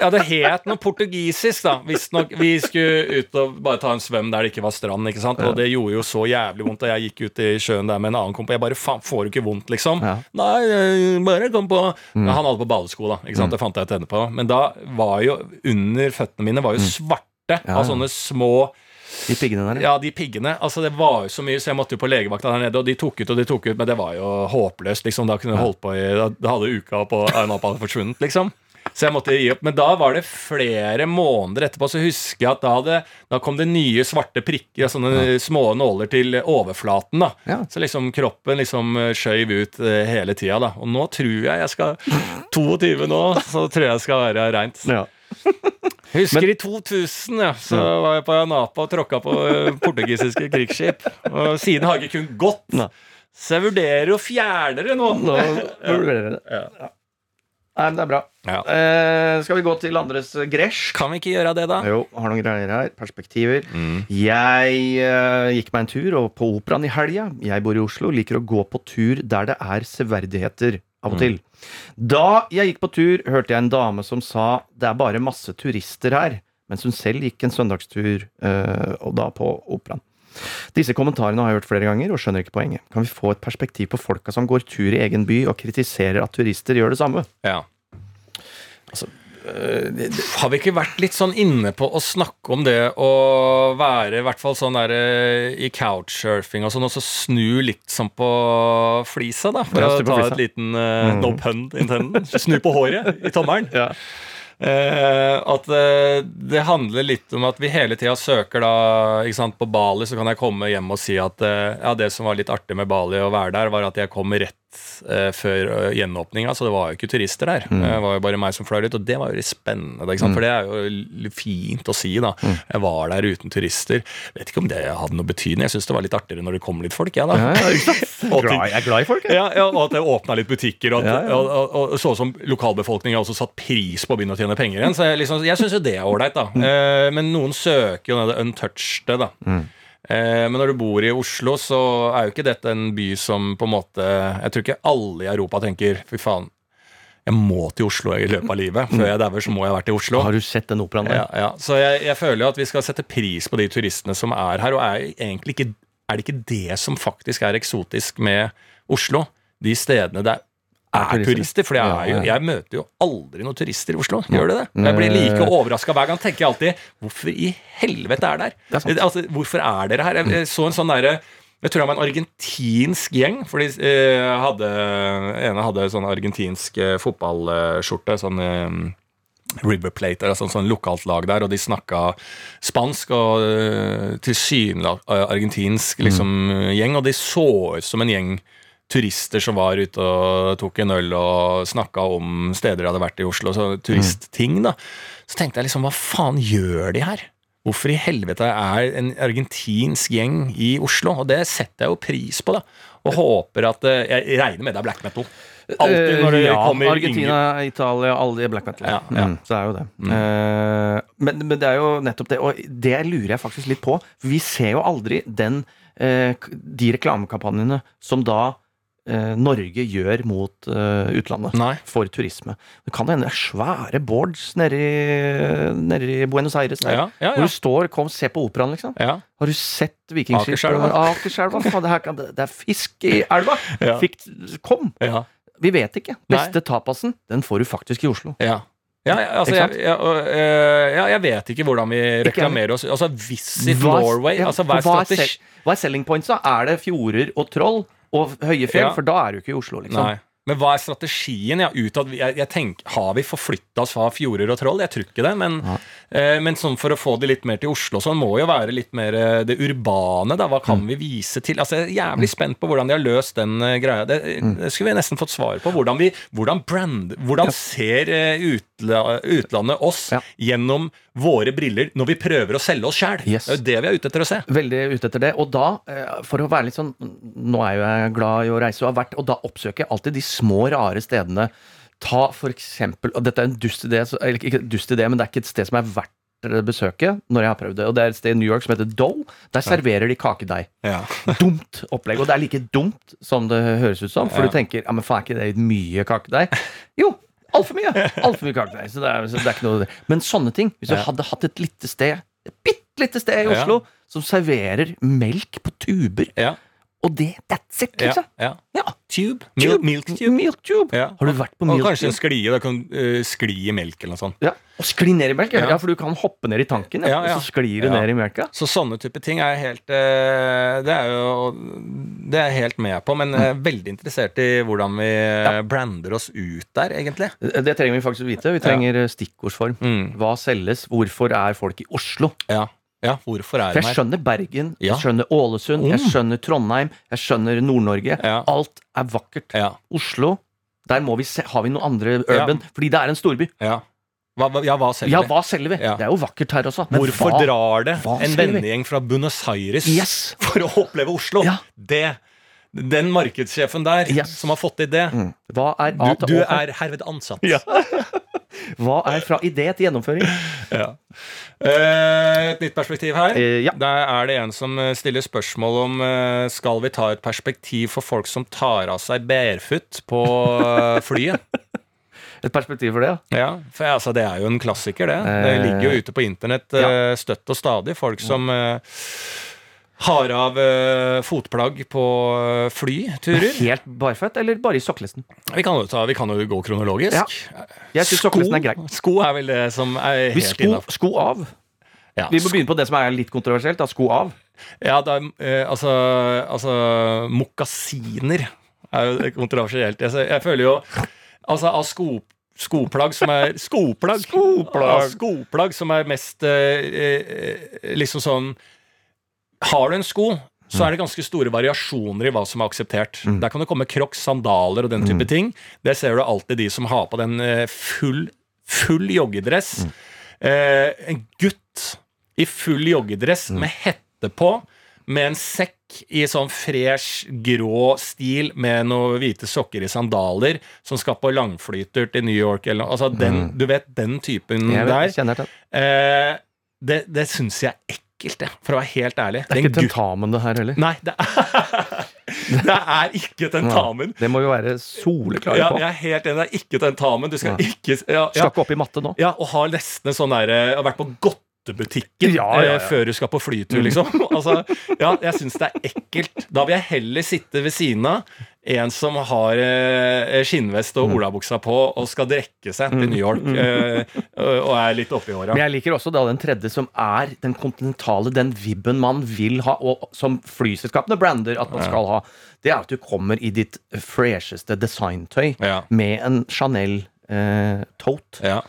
På- Ja, det het noe portugisisk, da. Visstnok. Vi skulle ut og bare ta en svøm der det ikke var strand, ikke sant. Og det gjorde jo så jævlig vondt. Og jeg gikk ut i sjøen der med en annen kompo. Jeg bare faen, får du ikke vondt, liksom? Ja. Nei, eh, bare kom på ja, Han hadde på badesko, da. Ikke sant? Det fant jeg ut etterpå. Men da var jo under føttene mine var jo svarte Ja. av sånne små De piggene der. Ja, de piggene. Altså, det var jo så mye, så jeg måtte jo på legevakta der nede, og de tok ut og de tok ut, men det var jo håpløst, liksom. Da kunne jeg holdt på i Da, da hadde uka på Arnapa forsvunnet, liksom. Så jeg måtte gi opp. Men da var det flere måneder etterpå, så husker jeg at da, hadde, da kom det nye svarte prikker og sånne små nåler til overflaten. da Ja. Så liksom kroppen liksom eh, skjøv ut eh, hele tida. da Og nå tror jeg jeg skal 22 nå, så tror jeg jeg skal være reint. Ja. Husker i 2000, ja, så var jeg på Ayanapa og tråkka på eh, portugisiske krigsskip. Og siden har jeg ikke kun gått. Så jeg vurderer å fjerne det nå. Nå vurderer jeg det. Ja. Nei, men det er bra. Ja. Eh, skal vi gå til andres gresj? Kan vi ikke gjøre det, da? Jo, har noen greier her. Perspektiver. Mm. Jeg eh, gikk meg en tur og på operaen i helga. Jeg bor i Oslo, liker å gå på tur der det er severdigheter av og til. Da jeg gikk på tur, hørte jeg en dame som sa det er bare masse turister her, mens hun selv gikk en søndagstur, eh, og da på operaen. Disse kommentarene har jeg hørt flere ganger, og skjønner ikke poenget. Kan vi få et perspektiv på folka som går tur i egen by og kritiserer at turister gjør det samme? Ja. Altså, det, Har vi ikke vært litt sånn inne på å snakke om det å være i hvert fall sånn der eh, i couchsurfing og sånn, og så snu litt sånn på flisa, da? For Ja, å ta flisa. et liten eh, no pun intended. Snu på håret i tommelen. ja. Uh, at uh, det handler litt om at vi hele tida søker da ikke sant, På Bali så kan jeg komme hjem og si at uh, ja, det som var litt artig med Bali å være der, var at jeg kom rett eh, før eh, gjenåpninga, så det var jo ikke turister der. Mm. Det var jo bare meg som fløy ut, og det var jo litt spennende. Sant? For det er jo fint å si, da. Mm. Jeg var der uten turister. Vet ikke om det hadde noe betydning. Jeg syns det var litt artigere når det kom litt folk, jeg, da. Ja, ja, Jeg er glad i folk, jeg. ja, ja, og at det åpna litt butikker, og, at, og, og, og så ut som lokalbefolkninga også satt pris på å begynne å tjene penger igjen. Så jeg, liksom, jeg syns jo det er ålreit, da. Mm. Eh, men noen søker jo det untouched, da. Eh, men når du bor i Oslo, så er jo ikke dette en by som på en måte Jeg tror ikke alle i Europa tenker fy faen, jeg må til Oslo i løpet av livet. Før jeg dauer, så må jeg ha vært i Oslo. Har du sett den operaen der? Ja, ja. Så jeg, jeg føler jo at vi skal sette pris på de turistene som er her. Og er, egentlig ikke, er det ikke det som faktisk er eksotisk med Oslo? De stedene det er turister. turister. For jeg, er jo, jeg møter jo aldri noen turister i Oslo. Gjør det det? Jeg blir like overraska hver gang. Tenker jeg alltid Hvorfor i helvete er dere Det er. Altså, hvorfor er dere her? Jeg, så en sånn derre jeg tror det var en argentinsk gjeng. For de eh, hadde, ene hadde sånn argentinsk eh, fotballskjorte. Sånn eh, River Plate, altså sånn lokalt lag der, og de snakka spansk og uh, tilsynelatende argentinsk liksom, gjeng, og de så ut som en gjeng turister som var ute og tok en øl og snakka om steder de hadde vært i Oslo, så turistting, da. Så tenkte jeg liksom, hva faen gjør de her? Hvorfor i helvete er en argentinsk gjeng i Oslo? Og det setter jeg jo pris på, da. Og håper at eh, Jeg regner med det er black metal. Alltid når det Eh, ja, kommer Argentina, Italia, alle de black metal. Ja, ja. Mm, så er jo det. Eh, men, men det er jo nettopp det, og det lurer jeg faktisk litt på. For vi ser jo aldri den, uh, de reklamekampanjene som da eh, Norge gjør mot eh, utlandet Nei. for turisme. Det kan hende det er svære boards nede i, Buenos Aires. Der, Ja, ja, ja. Hvor du står Kom, se på operaen, liksom. Ja. Har du sett Vikingskipet? Akerselva. Det, det er fisk i elva! Fikk, kom! Ja. Vi vet ikke. Nei. Beste tapasen, den får du faktisk i Oslo. Ja. Ja, altså, jeg, jeg, jeg, eh, ja, jeg vet ikke hvordan vi reklamerer oss. Altså, Visit Hva- Norway. altså, hva er Hva er selling points, da? Er det fjorder og troll og høye fjell? Ja. For da er du ikke i Oslo, liksom. Nei. Men hva er strategien? Ja, utad, jeg, jeg tenker, har vi forflytta oss fra fjorder og troll? Jeg tror ikke det. Men, eh, men sånn for å få det litt mer til Oslo, så må jo være litt mer eh, det urbane. Da. Hva Mm. kan vi vise til? Altså, jeg er jævlig spent på hvordan de har løst den eh, greia. Det, Mm. det skulle vi nesten fått svar på. Hvordan, vi, hvordan brand Hvordan ser eh, utla, utlandet oss Ja. gjennom våre briller når vi prøver å selge oss sjæl? Yes. Det er jo det vi er ute etter å se. Veldig ute etter det. Og da, eh, for å være litt sånn Nå er jo jeg glad i å reise og har vært, og da oppsøker jeg alltid de små, rare stedene. Ta for eksempel Og dette er en dust idé, eller ikke dust idé, men det er ikke et sted som er verdt besøke når jeg har prøvd det. Og det er et sted i New York som heter Dole. Der serverer de kakedeig. Ja. dumt opplegg. Og det er like dumt som det høres ut som. For Ja. du tenker ja, men faen, er ikke det mye kakedeig? Jo, altfor mye! Altfor mye kakedeig. Så det så det er ikke noe Men sånne ting. Hvis du Ja. hadde hatt et lite sted, et bitte lite sted i. Oslo, som serverer melk på tuber, Ja. Og det That's it, liksom. ja. Ja. Tube. tube. milk tube. Milk tube. Ja. Har du vært på Og milk kanskje en tube? sklie. Da kan uh, skli i melk eller noe sånt. Ja. Og skli ned i melk. Ja. Ja. ja, for du kan hoppe ned i tanken, ja. Ja, ja. og så sklir du Ja. ned i melka. Så sånne type ting er jeg helt uh, Det er jo Det er jeg helt med på, men jeg er veldig interessert i hvordan vi brander oss ut der, egentlig. Det trenger vi faktisk å vite. Vi trenger eh, stikkordsform. Mm. Hva selges? Hvorfor er folk i Oslo? Ja. Ja, hvorfor er For jeg her? skjønner Bergen, Ja. jeg skjønner Ålesund, jeg Mm. skjønner Trondheim, jeg skjønner Nord-Norge. Ja. Alt er vakkert. Ja, Oslo, der må vi se, har vi noe andre Ja. urban, fordi det er en storby. ja. Hva, hva- ja, hva selger Ja, de? hva selger vi? Ja. Det er jo vakkert her også. men Hvorfor hva- drar det hva en selger vi? vennegjeng fra Buenos Aires Yes. for å oppleve Oslo? Ja. Det Den markedssjefen der Yes. som har fått til det Mm. Hva er A Du, til du Å? er herved ansatt. Hva er fra idé til gjennomføring? Ja. Eh, et nytt perspektiv her. Eh, ja. Der er det en som eh, stiller spørsmål om skal vi ta et perspektiv for folk som tar av seg barefoot på flyet. Et perspektiv for det, ja. Ja, for altså, Det er jo en klassiker, det. Det ligger jo ute på internett støtt og stadig. Folk som har av uh, fotplagg på eh, flyturer. Helt barføtt, eller bare i sokkelesten? Vi kan jo, ta, vi kan jo gå kronologisk. Ja. Jeg synes sko, er grei. sko er vel det som er helt sko, innafor. sko av. Ja, Vi må begynne på det som er litt kontroversielt. Da. Sko av. Ja, da, uh, altså, altså Mokasiner er jo kontroversielt. Jeg, jeg føler jo Altså, av sko, skoplagg som er Skoplagg! Av skoplagg som er mest eh, liksom sånn Har du en sko så er det ganske store variasjoner i hva som er akseptert. Der kan det komme crocs, sandaler og den type ting. Det ser du alltid de som har på den eh, full, full joggedress. Eh, en gutt i full joggedress med hette på, med en sekk i sånn fresh, grå stil med noen hvite sokker i sandaler, som skal på langflyter til New York eller noe. Altså den, Du vet den typen Jeg der. vet, til. Eh, det det syns jeg er ekkelt, det, for å være helt ærlig. Det er Den ikke tentamen, det her heller. Nei, det er, det er ikke tentamen. Det må vi være soleklare Ja, på. jeg er helt enig, det er ikke tentamen. Du skal Nei. ikke ja, ja, ikke opp i matte nå. ja, Og har nesten sånn derre Har vært på godtebutikken Ja, ja, ja. eh, før du skal på flytur, liksom. altså, ja, jeg syns det er ekkelt. Da vil jeg heller sitte ved siden av en som har eh, skinnvest Mm. og olabuksa på og skal drikke seg til New York eh, og er litt oppi åra. Men jeg liker også da den tredje, som er den kontinentale, den vibben man vil ha, og som flyselskapene brander at man skal ha. Det er at du kommer i ditt fresheste designtøy Ja. med en Chanel eh, tote. Ja.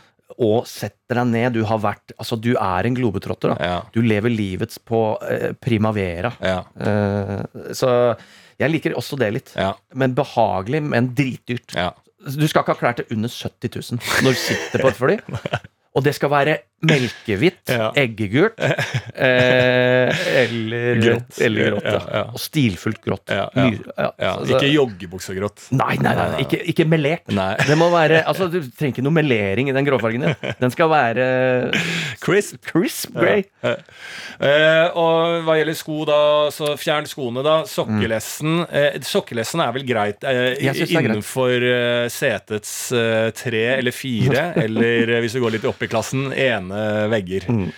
og setter deg ned. Du har vært Altså, du er en globetrotter. da. Ja. Du lever livets på eh, primavera. Ja. Eh, så jeg liker også det litt. Ja. Men behagelig, men dritdyrt. Ja. Du skal ikke ha klær til under 70 000 når du sitter på et fly. Og det skal være melkehvitt, Ja. eggegult eh, eller Grått. Eller grått ja. Ja. Og stilfullt grått. Ja, ja. Ja. Ja, Så- ikke joggebuksegrått. Nei, nei, nei, nei. Ikke, ikke melert. Nei. Det må være, altså Du trenger ikke noe melering i den gråfargen din. Den skal være Crisp. crisp grey. Eh, og hva gjelder sko, da, så fjern skoene, da. Sokkelessen. Eh, sokkelessen er vel greit eh, er greit. innenfor eh, setets eh, tre eller fire, eller hvis du går litt opp i klassen, ene vegger. Mm.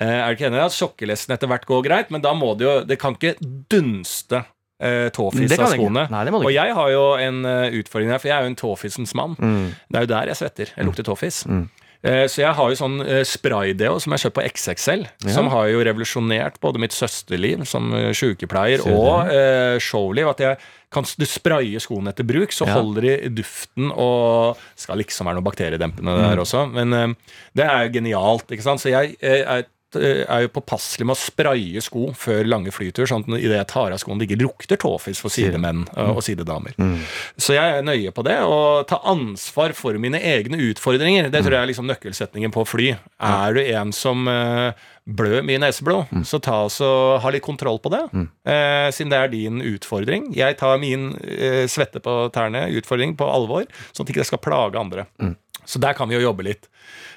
Eh, er du ikke enig i at sokkelessen etter hvert går greit, men da må det jo Det kan ikke dunste eh, tåfis av skoene. Nei, og jeg har jo en eh, utfordring her, for jeg er jo en tåfisens mann. Mm. Det er jo der jeg svetter. Jeg lukter tåfis. Eh, Så jeg har jo sånn eh, spraydeo som jeg kjøper på XXL, som har jo revolusjonert både mitt søsterliv som eh, sykepleier og eh, showliv. At jeg kan du spraye skoene etter bruk, så Ja. holder de duften og Skal liksom være noe bakteriedempende der også, men eh, det er genialt, ikke sant. Så jeg jeg er eh, er jo påpasselig med å spraye sko før lange flytur, sånn at idet jeg tar av skoene, det ikke lukter tåfis for sidemenn eh, og sidedamer. Så jeg er nøye på det, og ta ansvar for mine egne utfordringer. Det tror jeg er liksom nøkkelsetningen på fly. Er du en som blø blør mye neseblod, så ta oss og ha litt kontroll på det. Eh, siden det er din utfordring. Jeg tar min eh, svette på tærne, utfordring, på alvor, sånn at ikke det skal plage andre. Så der kan vi jo jobbe litt.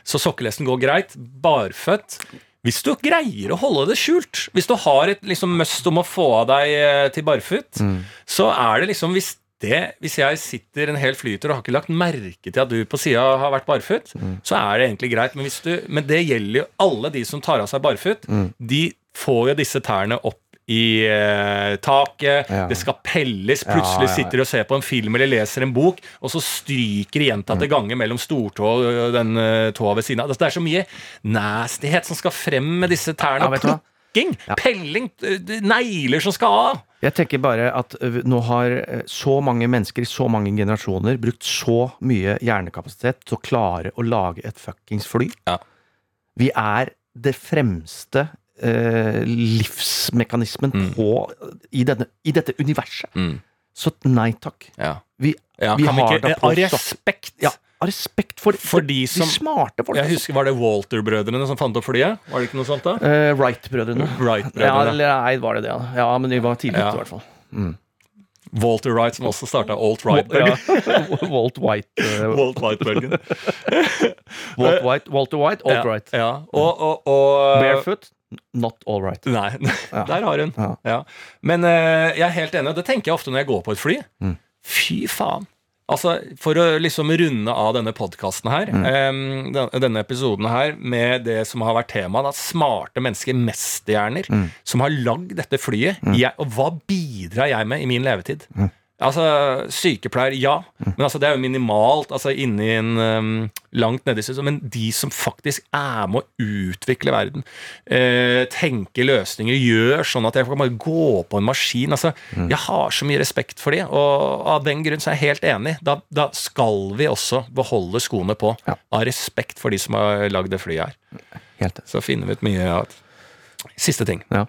Så sokkelesten går greit. Barføtt. Hvis du greier å holde det skjult, hvis du har et liksom must om å få av deg eh, til barføtt, så er det liksom hvis det, hvis jeg sitter en hel flytur og har ikke lagt merke til at du på sida har vært barføtt, så er det egentlig greit. Men, hvis du, men det gjelder jo alle de som tar av seg barføtt. De får jo disse tærne opp i eh, taket, Ja. det skal pelles. Plutselig Ja, ja, sitter du og ser på en film eller leser en bok, og så stryker de gjentatte ganger mellom stortå og den uh, tåa ved siden av. Det er så mye nastighet som skal frem med disse tærne. Plukking, pelling, eh, negler som skal av. Jeg tenker bare at nå har så mange mennesker i så mange generasjoner brukt så mye hjernekapasitet til å klare å lage et fuckings fly. Ja. Vi er det fremste ø, livsmekanismen Mm. på, i, denne, i dette universet. Mm. Så nei takk. Ja. Vi, Ja, vi har ikke, det på av respekt Ja, av respekt for, For de som- smarte folk. Jeg husker, Var det Walter-brødrene som fant opp flyet? Var det ikke noe sånt da? Eh, Wright-brødrene. Wright ja, eller nei, var det det? ja. Ja, men de var tidlig ute, i hvert fall. Walter Wright, som også starta Alt Wright. Ja. Walt White. Uh, Walt White-bølgen. Walt White, Walter White, alt Wright. Ja, ja. Og, og, og Barefoot, not all right. Nei, der har hun. Ja. Ja. Men eh, jeg er helt enig, og det tenker jeg ofte når jeg går på et fly. Mm. Fy faen. Altså, For å liksom runde av denne podkasten her, Mm. em, denne episoden her, med det som har vært temaet, smarte mennesker, mesterhjerner, Mm. som har lagd dette flyet, jeg, og hva bidrar jeg med i min levetid? Mm. Altså, Sykepleier, ja, men altså, det er jo minimalt altså inni en um, langt nedi. Men de som faktisk er med å utvikle verden, eh, tenke løsninger, gjør sånn at jeg kan bare gå på en maskin altså, Jeg har så mye respekt for de, og av den grunn så er jeg helt enig. Da, da skal vi også beholde skoene på, Ja. av respekt for de som har lagd det flyet her. Helt. Så finner vi ut mye av Siste ting. Ja.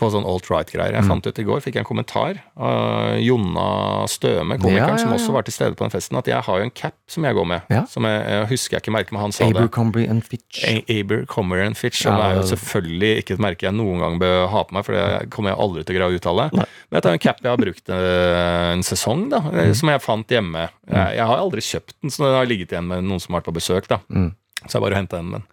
På sånn alt-right-greier. Jeg fant ut i går, fikk jeg en kommentar av Jonna Støme, komikeren, Ja, ja, som også var til stede på den festen, at jeg har jo en cap som jeg går med. Ja. Som jeg, jeg husker jeg ikke merket, men han sa det. Abercrombie and Fitch. A- Abercrombie and Fitch, som Ja, er jo selvfølgelig ikke et merke jeg noen gang bør ha på meg, for det kommer jeg aldri til å greie å uttale. Men dette er en cap jeg har brukt eh, en sesong, da, eh, Mm. som jeg fant hjemme. Jeg, jeg har aldri kjøpt den, så den har ligget igjen med noen som har vært på besøk, da. Mm. Så jeg bare henta den. Men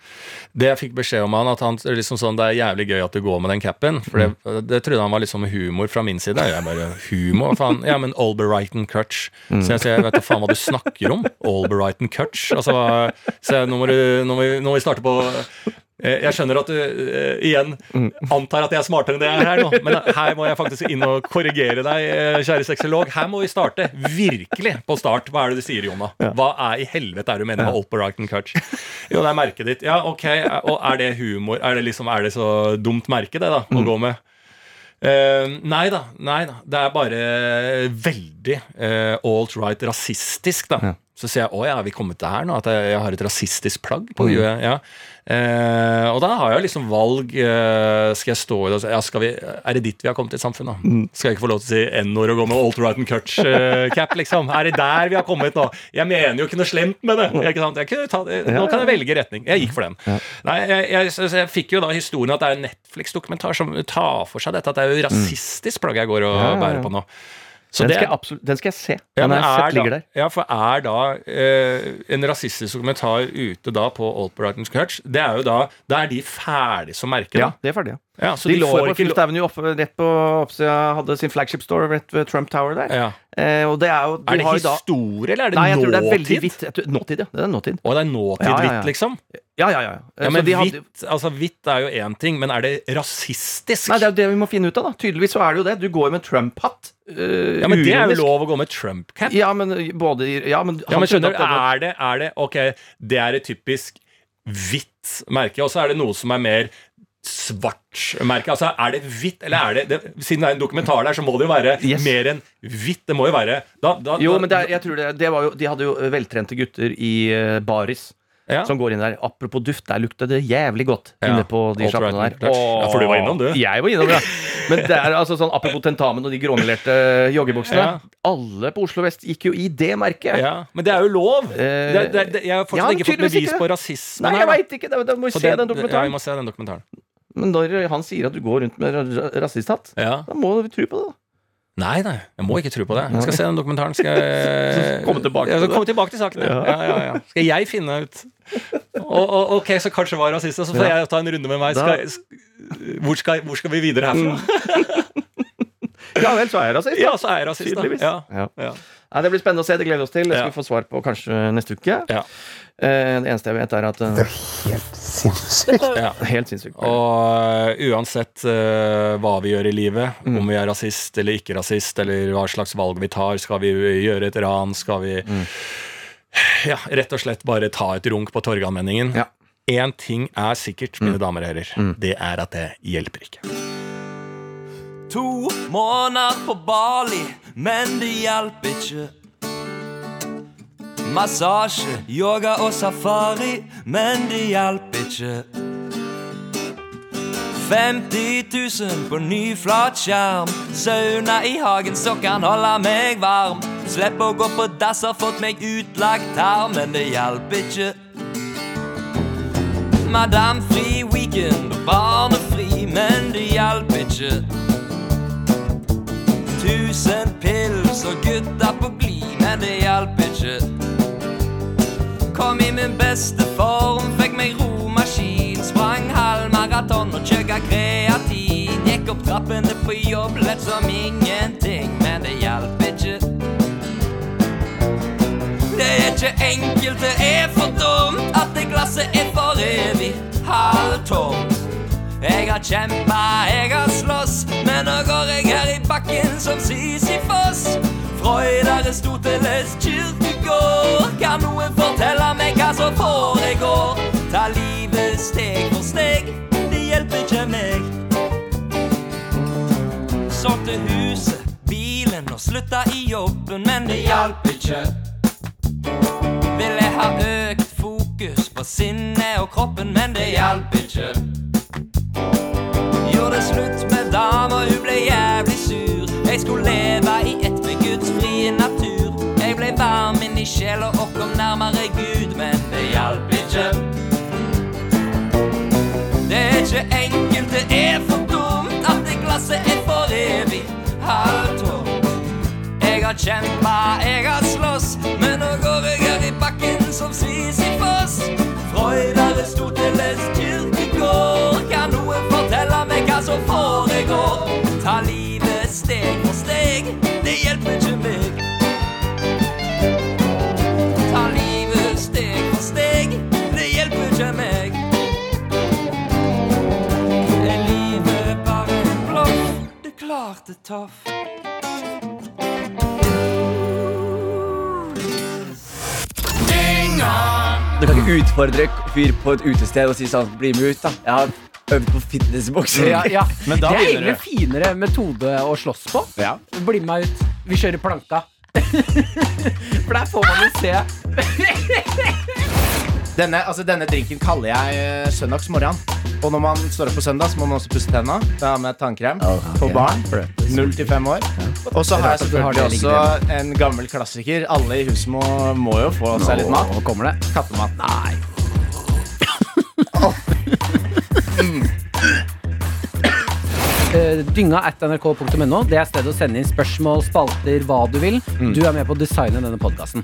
det jeg fikk beskjed om han, at han liksom sånn, det er jævlig gøy at du går med den capen. For det, Mm. det trodde han var litt sånn humor fra min side. Jeg bare humor? Faen. Ja, men Alberrighton Cutch. Mm. Så jeg sier, vet da faen hva du snakker om. Alberrighton Cutch. Altså, så jeg, nå, må du, nå, må vi, nå må vi starte på Jeg skjønner at du eh, igjen antar at jeg er smartere enn det jeg er her nå, men her må jeg faktisk inn og korrigere deg, eh, kjære sexolog. Her må vi starte virkelig på start. Hva er det du sier, Jonna? Hva er i helvete er du mener med Alperighton Cutch? Jo, det er merket ditt. Ja, ok. Og er det humor? Er det liksom, er det så dumt merke, det, da, å gå med? Uh, nei da. nei da Det er bare veldig uh, alt-right rasistisk, da. Så sier jeg å ja, er vi kommet der nå? At jeg, jeg har et rasistisk plagg på huet? Ja. Eh, og da har jeg liksom valg. eh, skal jeg stå i det si ja, vi, Er det dit vi har kommet i samfunnet? Skal jeg ikke få lov til å si n-ord og gå med alt-right and Cutch-cap, liksom? Er det der vi har kommet nå? Jeg mener jo ikke noe slemt med det. Ikke sant? Ta. Nå kan jeg velge retning. Jeg gikk for den. Nei, jeg, jeg, jeg fikk jo da historien at det er en Netflix-dokumentar som tar for seg dette. At det er jo rasistisk plagg jeg går og Ja, ja, ja. bærer på nå. Den skal, absolutt, den skal jeg se. ja, Den er sett ligger der. ja, for er da eh, en rasistisk dokumentar ute da på Old Brighton's Church, det er jo da Da er de ferdig som merke, Ja, det de er ferdige. Ja, ja de, de, lå på Fifth Avenue oppe, rett på oppsida, hadde sin flagship store rett ved Trump Tower der. ja. Eh, og det er jo Er det har jo da- historie, eller er det Nei, jeg tror det er veldig nåtid? Jeg tror- Nåtid, ja. Det er nåtid. Og det er nåtid Ja, ja, liksom? Ja, ja, ja. Ja, men hvitt hadde- altså, er jo én ting, men er det rasistisk? Nei, det er jo det vi må finne ut av, da. Tydeligvis så er det jo det. Du går med Trump-hatt. Uh, ja, men det er jo lov å gå med Trump-cap. Ja, men både Ja, men, Ja, men skjønner du, er det, er det Ok, det er et typisk hvitt merke, og så er det noe som er mer svart merke. Altså, er det hvitt, eller er det, det Siden det er en dokumentar der, så må det jo være Yes. mer enn hvitt. Det må jo være da, da, Jo, men er, jeg tror det, det var jo, De hadde jo veltrente gutter i eh, baris. ja. Som går inn der. Apropos duft, der lukter det jævlig godt Ja. inne på de sjappene right, der. Ja, for du var innom, du. Jeg var innom, ja. Men det er altså sånn apropos tentamen og de gråmelerte joggebuksene. Ja. Alle på Oslo vest gikk jo i det merket. ja, Men det er jo lov! Eh, det, det, det, jeg har fortsatt ikke fått bevis ikke. på rasisme. Nei, jeg veit ikke. Da, må vi se den den Ja, vi må se den dokumentaren. Men når han sier at du går rundt med ra- rasisthatt, Ja. da må vi tro på det. da. Nei, nei, jeg må ikke tro på det. Jeg skal se den dokumentaren. Skal jeg Komme tilbake til jeg komme tilbake til saken. Ja. Ja, ja. Skal jeg finne ut og, og, Ok, så kanskje var rasist, så får jeg ta en runde med meg. Skal, jeg- hvor, skal, hvor skal vi videre herfra? Ja vel, så er jeg rasist. Ja, så er jeg rasist, da. Tydeligvis. Ja. Ja. Ja. Nei, det blir spennende å se. Det gleder vi oss til. Det skal vi få svar på kanskje neste uke. Ja. Eh, det eneste jeg vet, er at eh, Det er helt sinnssykt. Ja. Helt sinnssykt. Og uh, uansett uh, hva vi gjør i livet, Mm. om vi er rasist eller ikke rasist, eller hva slags valg vi tar, skal vi gjøre et ran, skal vi Mm. Ja, rett og slett bare ta et runk på Torgallmenningen. Ja. Én ting er sikkert, mine damer og herrer. Det er at det hjelper ikke. To måneder på Bali, men det hjelper ikke. Massasje, yoga og safari, men det hjelper ikke. 50 000 på ny flatskjerm. Sauna i hagen så kan holde meg varm. Slipp å gå på dass, har fått meg utlagt her, men det hjelper ikke. Madame fri weekend og barnefri, men det hjelper ikke. Tusen pils og gutta på glid, men det hjelper Kom i min beste form, fikk meg romaskin. Sprang halvmaraton og chugga kreatin. Gikk opp trappene på jobb, lett som ingenting, men det hjelper ikke. Det er ikke enkelt, det er for dumt at det glasset er for evig halvtomt. Jeg har kjempa, jeg har slåss, men nå går jeg her i bakken som Sisyfos. Freud, Aristoteles, Kierkegaard. Kan noen fortelle meg hva som foregår? Ta livet steg for steg, det hjelper ikke meg. Solgte huset, bilen og slutta i jobben, men det hjalp ikke. Ville ha økt fokus på sinnet og kroppen, men det hjalp ikke. Gjorde slutt med dama hun ble jævlig sur. Jeg skulle leve i sjela og kom nærmere Gud, men det hjalp ikke. Det er ikke enkelt, det er for dumt at det glasset er for evig halvtomt. Jeg har kjempa, jeg har slåss, men nå går jeg her i bakken som Sisyfos. Freud, Aristoteles, Kierkegaard. Kan noen fortelle meg hva som foregår? Ta livet tøff. Du kan ikke utfordre fyr på et utested og si sånn Bli med ut, da. Jeg har øvd på fitnessboksing. Ja, ja. Men da det er egentlig egentlig finere metode å slåss på. Ja. Bli med meg ut. Vi kjører planka. For der får man jo se. Denne, altså, denne drinken kaller jeg eh, søndagsmorgen. Og når man står opp på søndag, så må man også pusse tenna. Da har med tannkrem for barn. Null til fem år. Og så har jeg selvfølgelig også en gammel klassiker. Alle i huset må, må jo få seg litt mat. Nå kommer det. Kattemat. Nei. Eh, Dynga at nrk.no. Det er stedet å sende inn spørsmål, spalter, hva du vil. Du er med på å designe denne podkasten.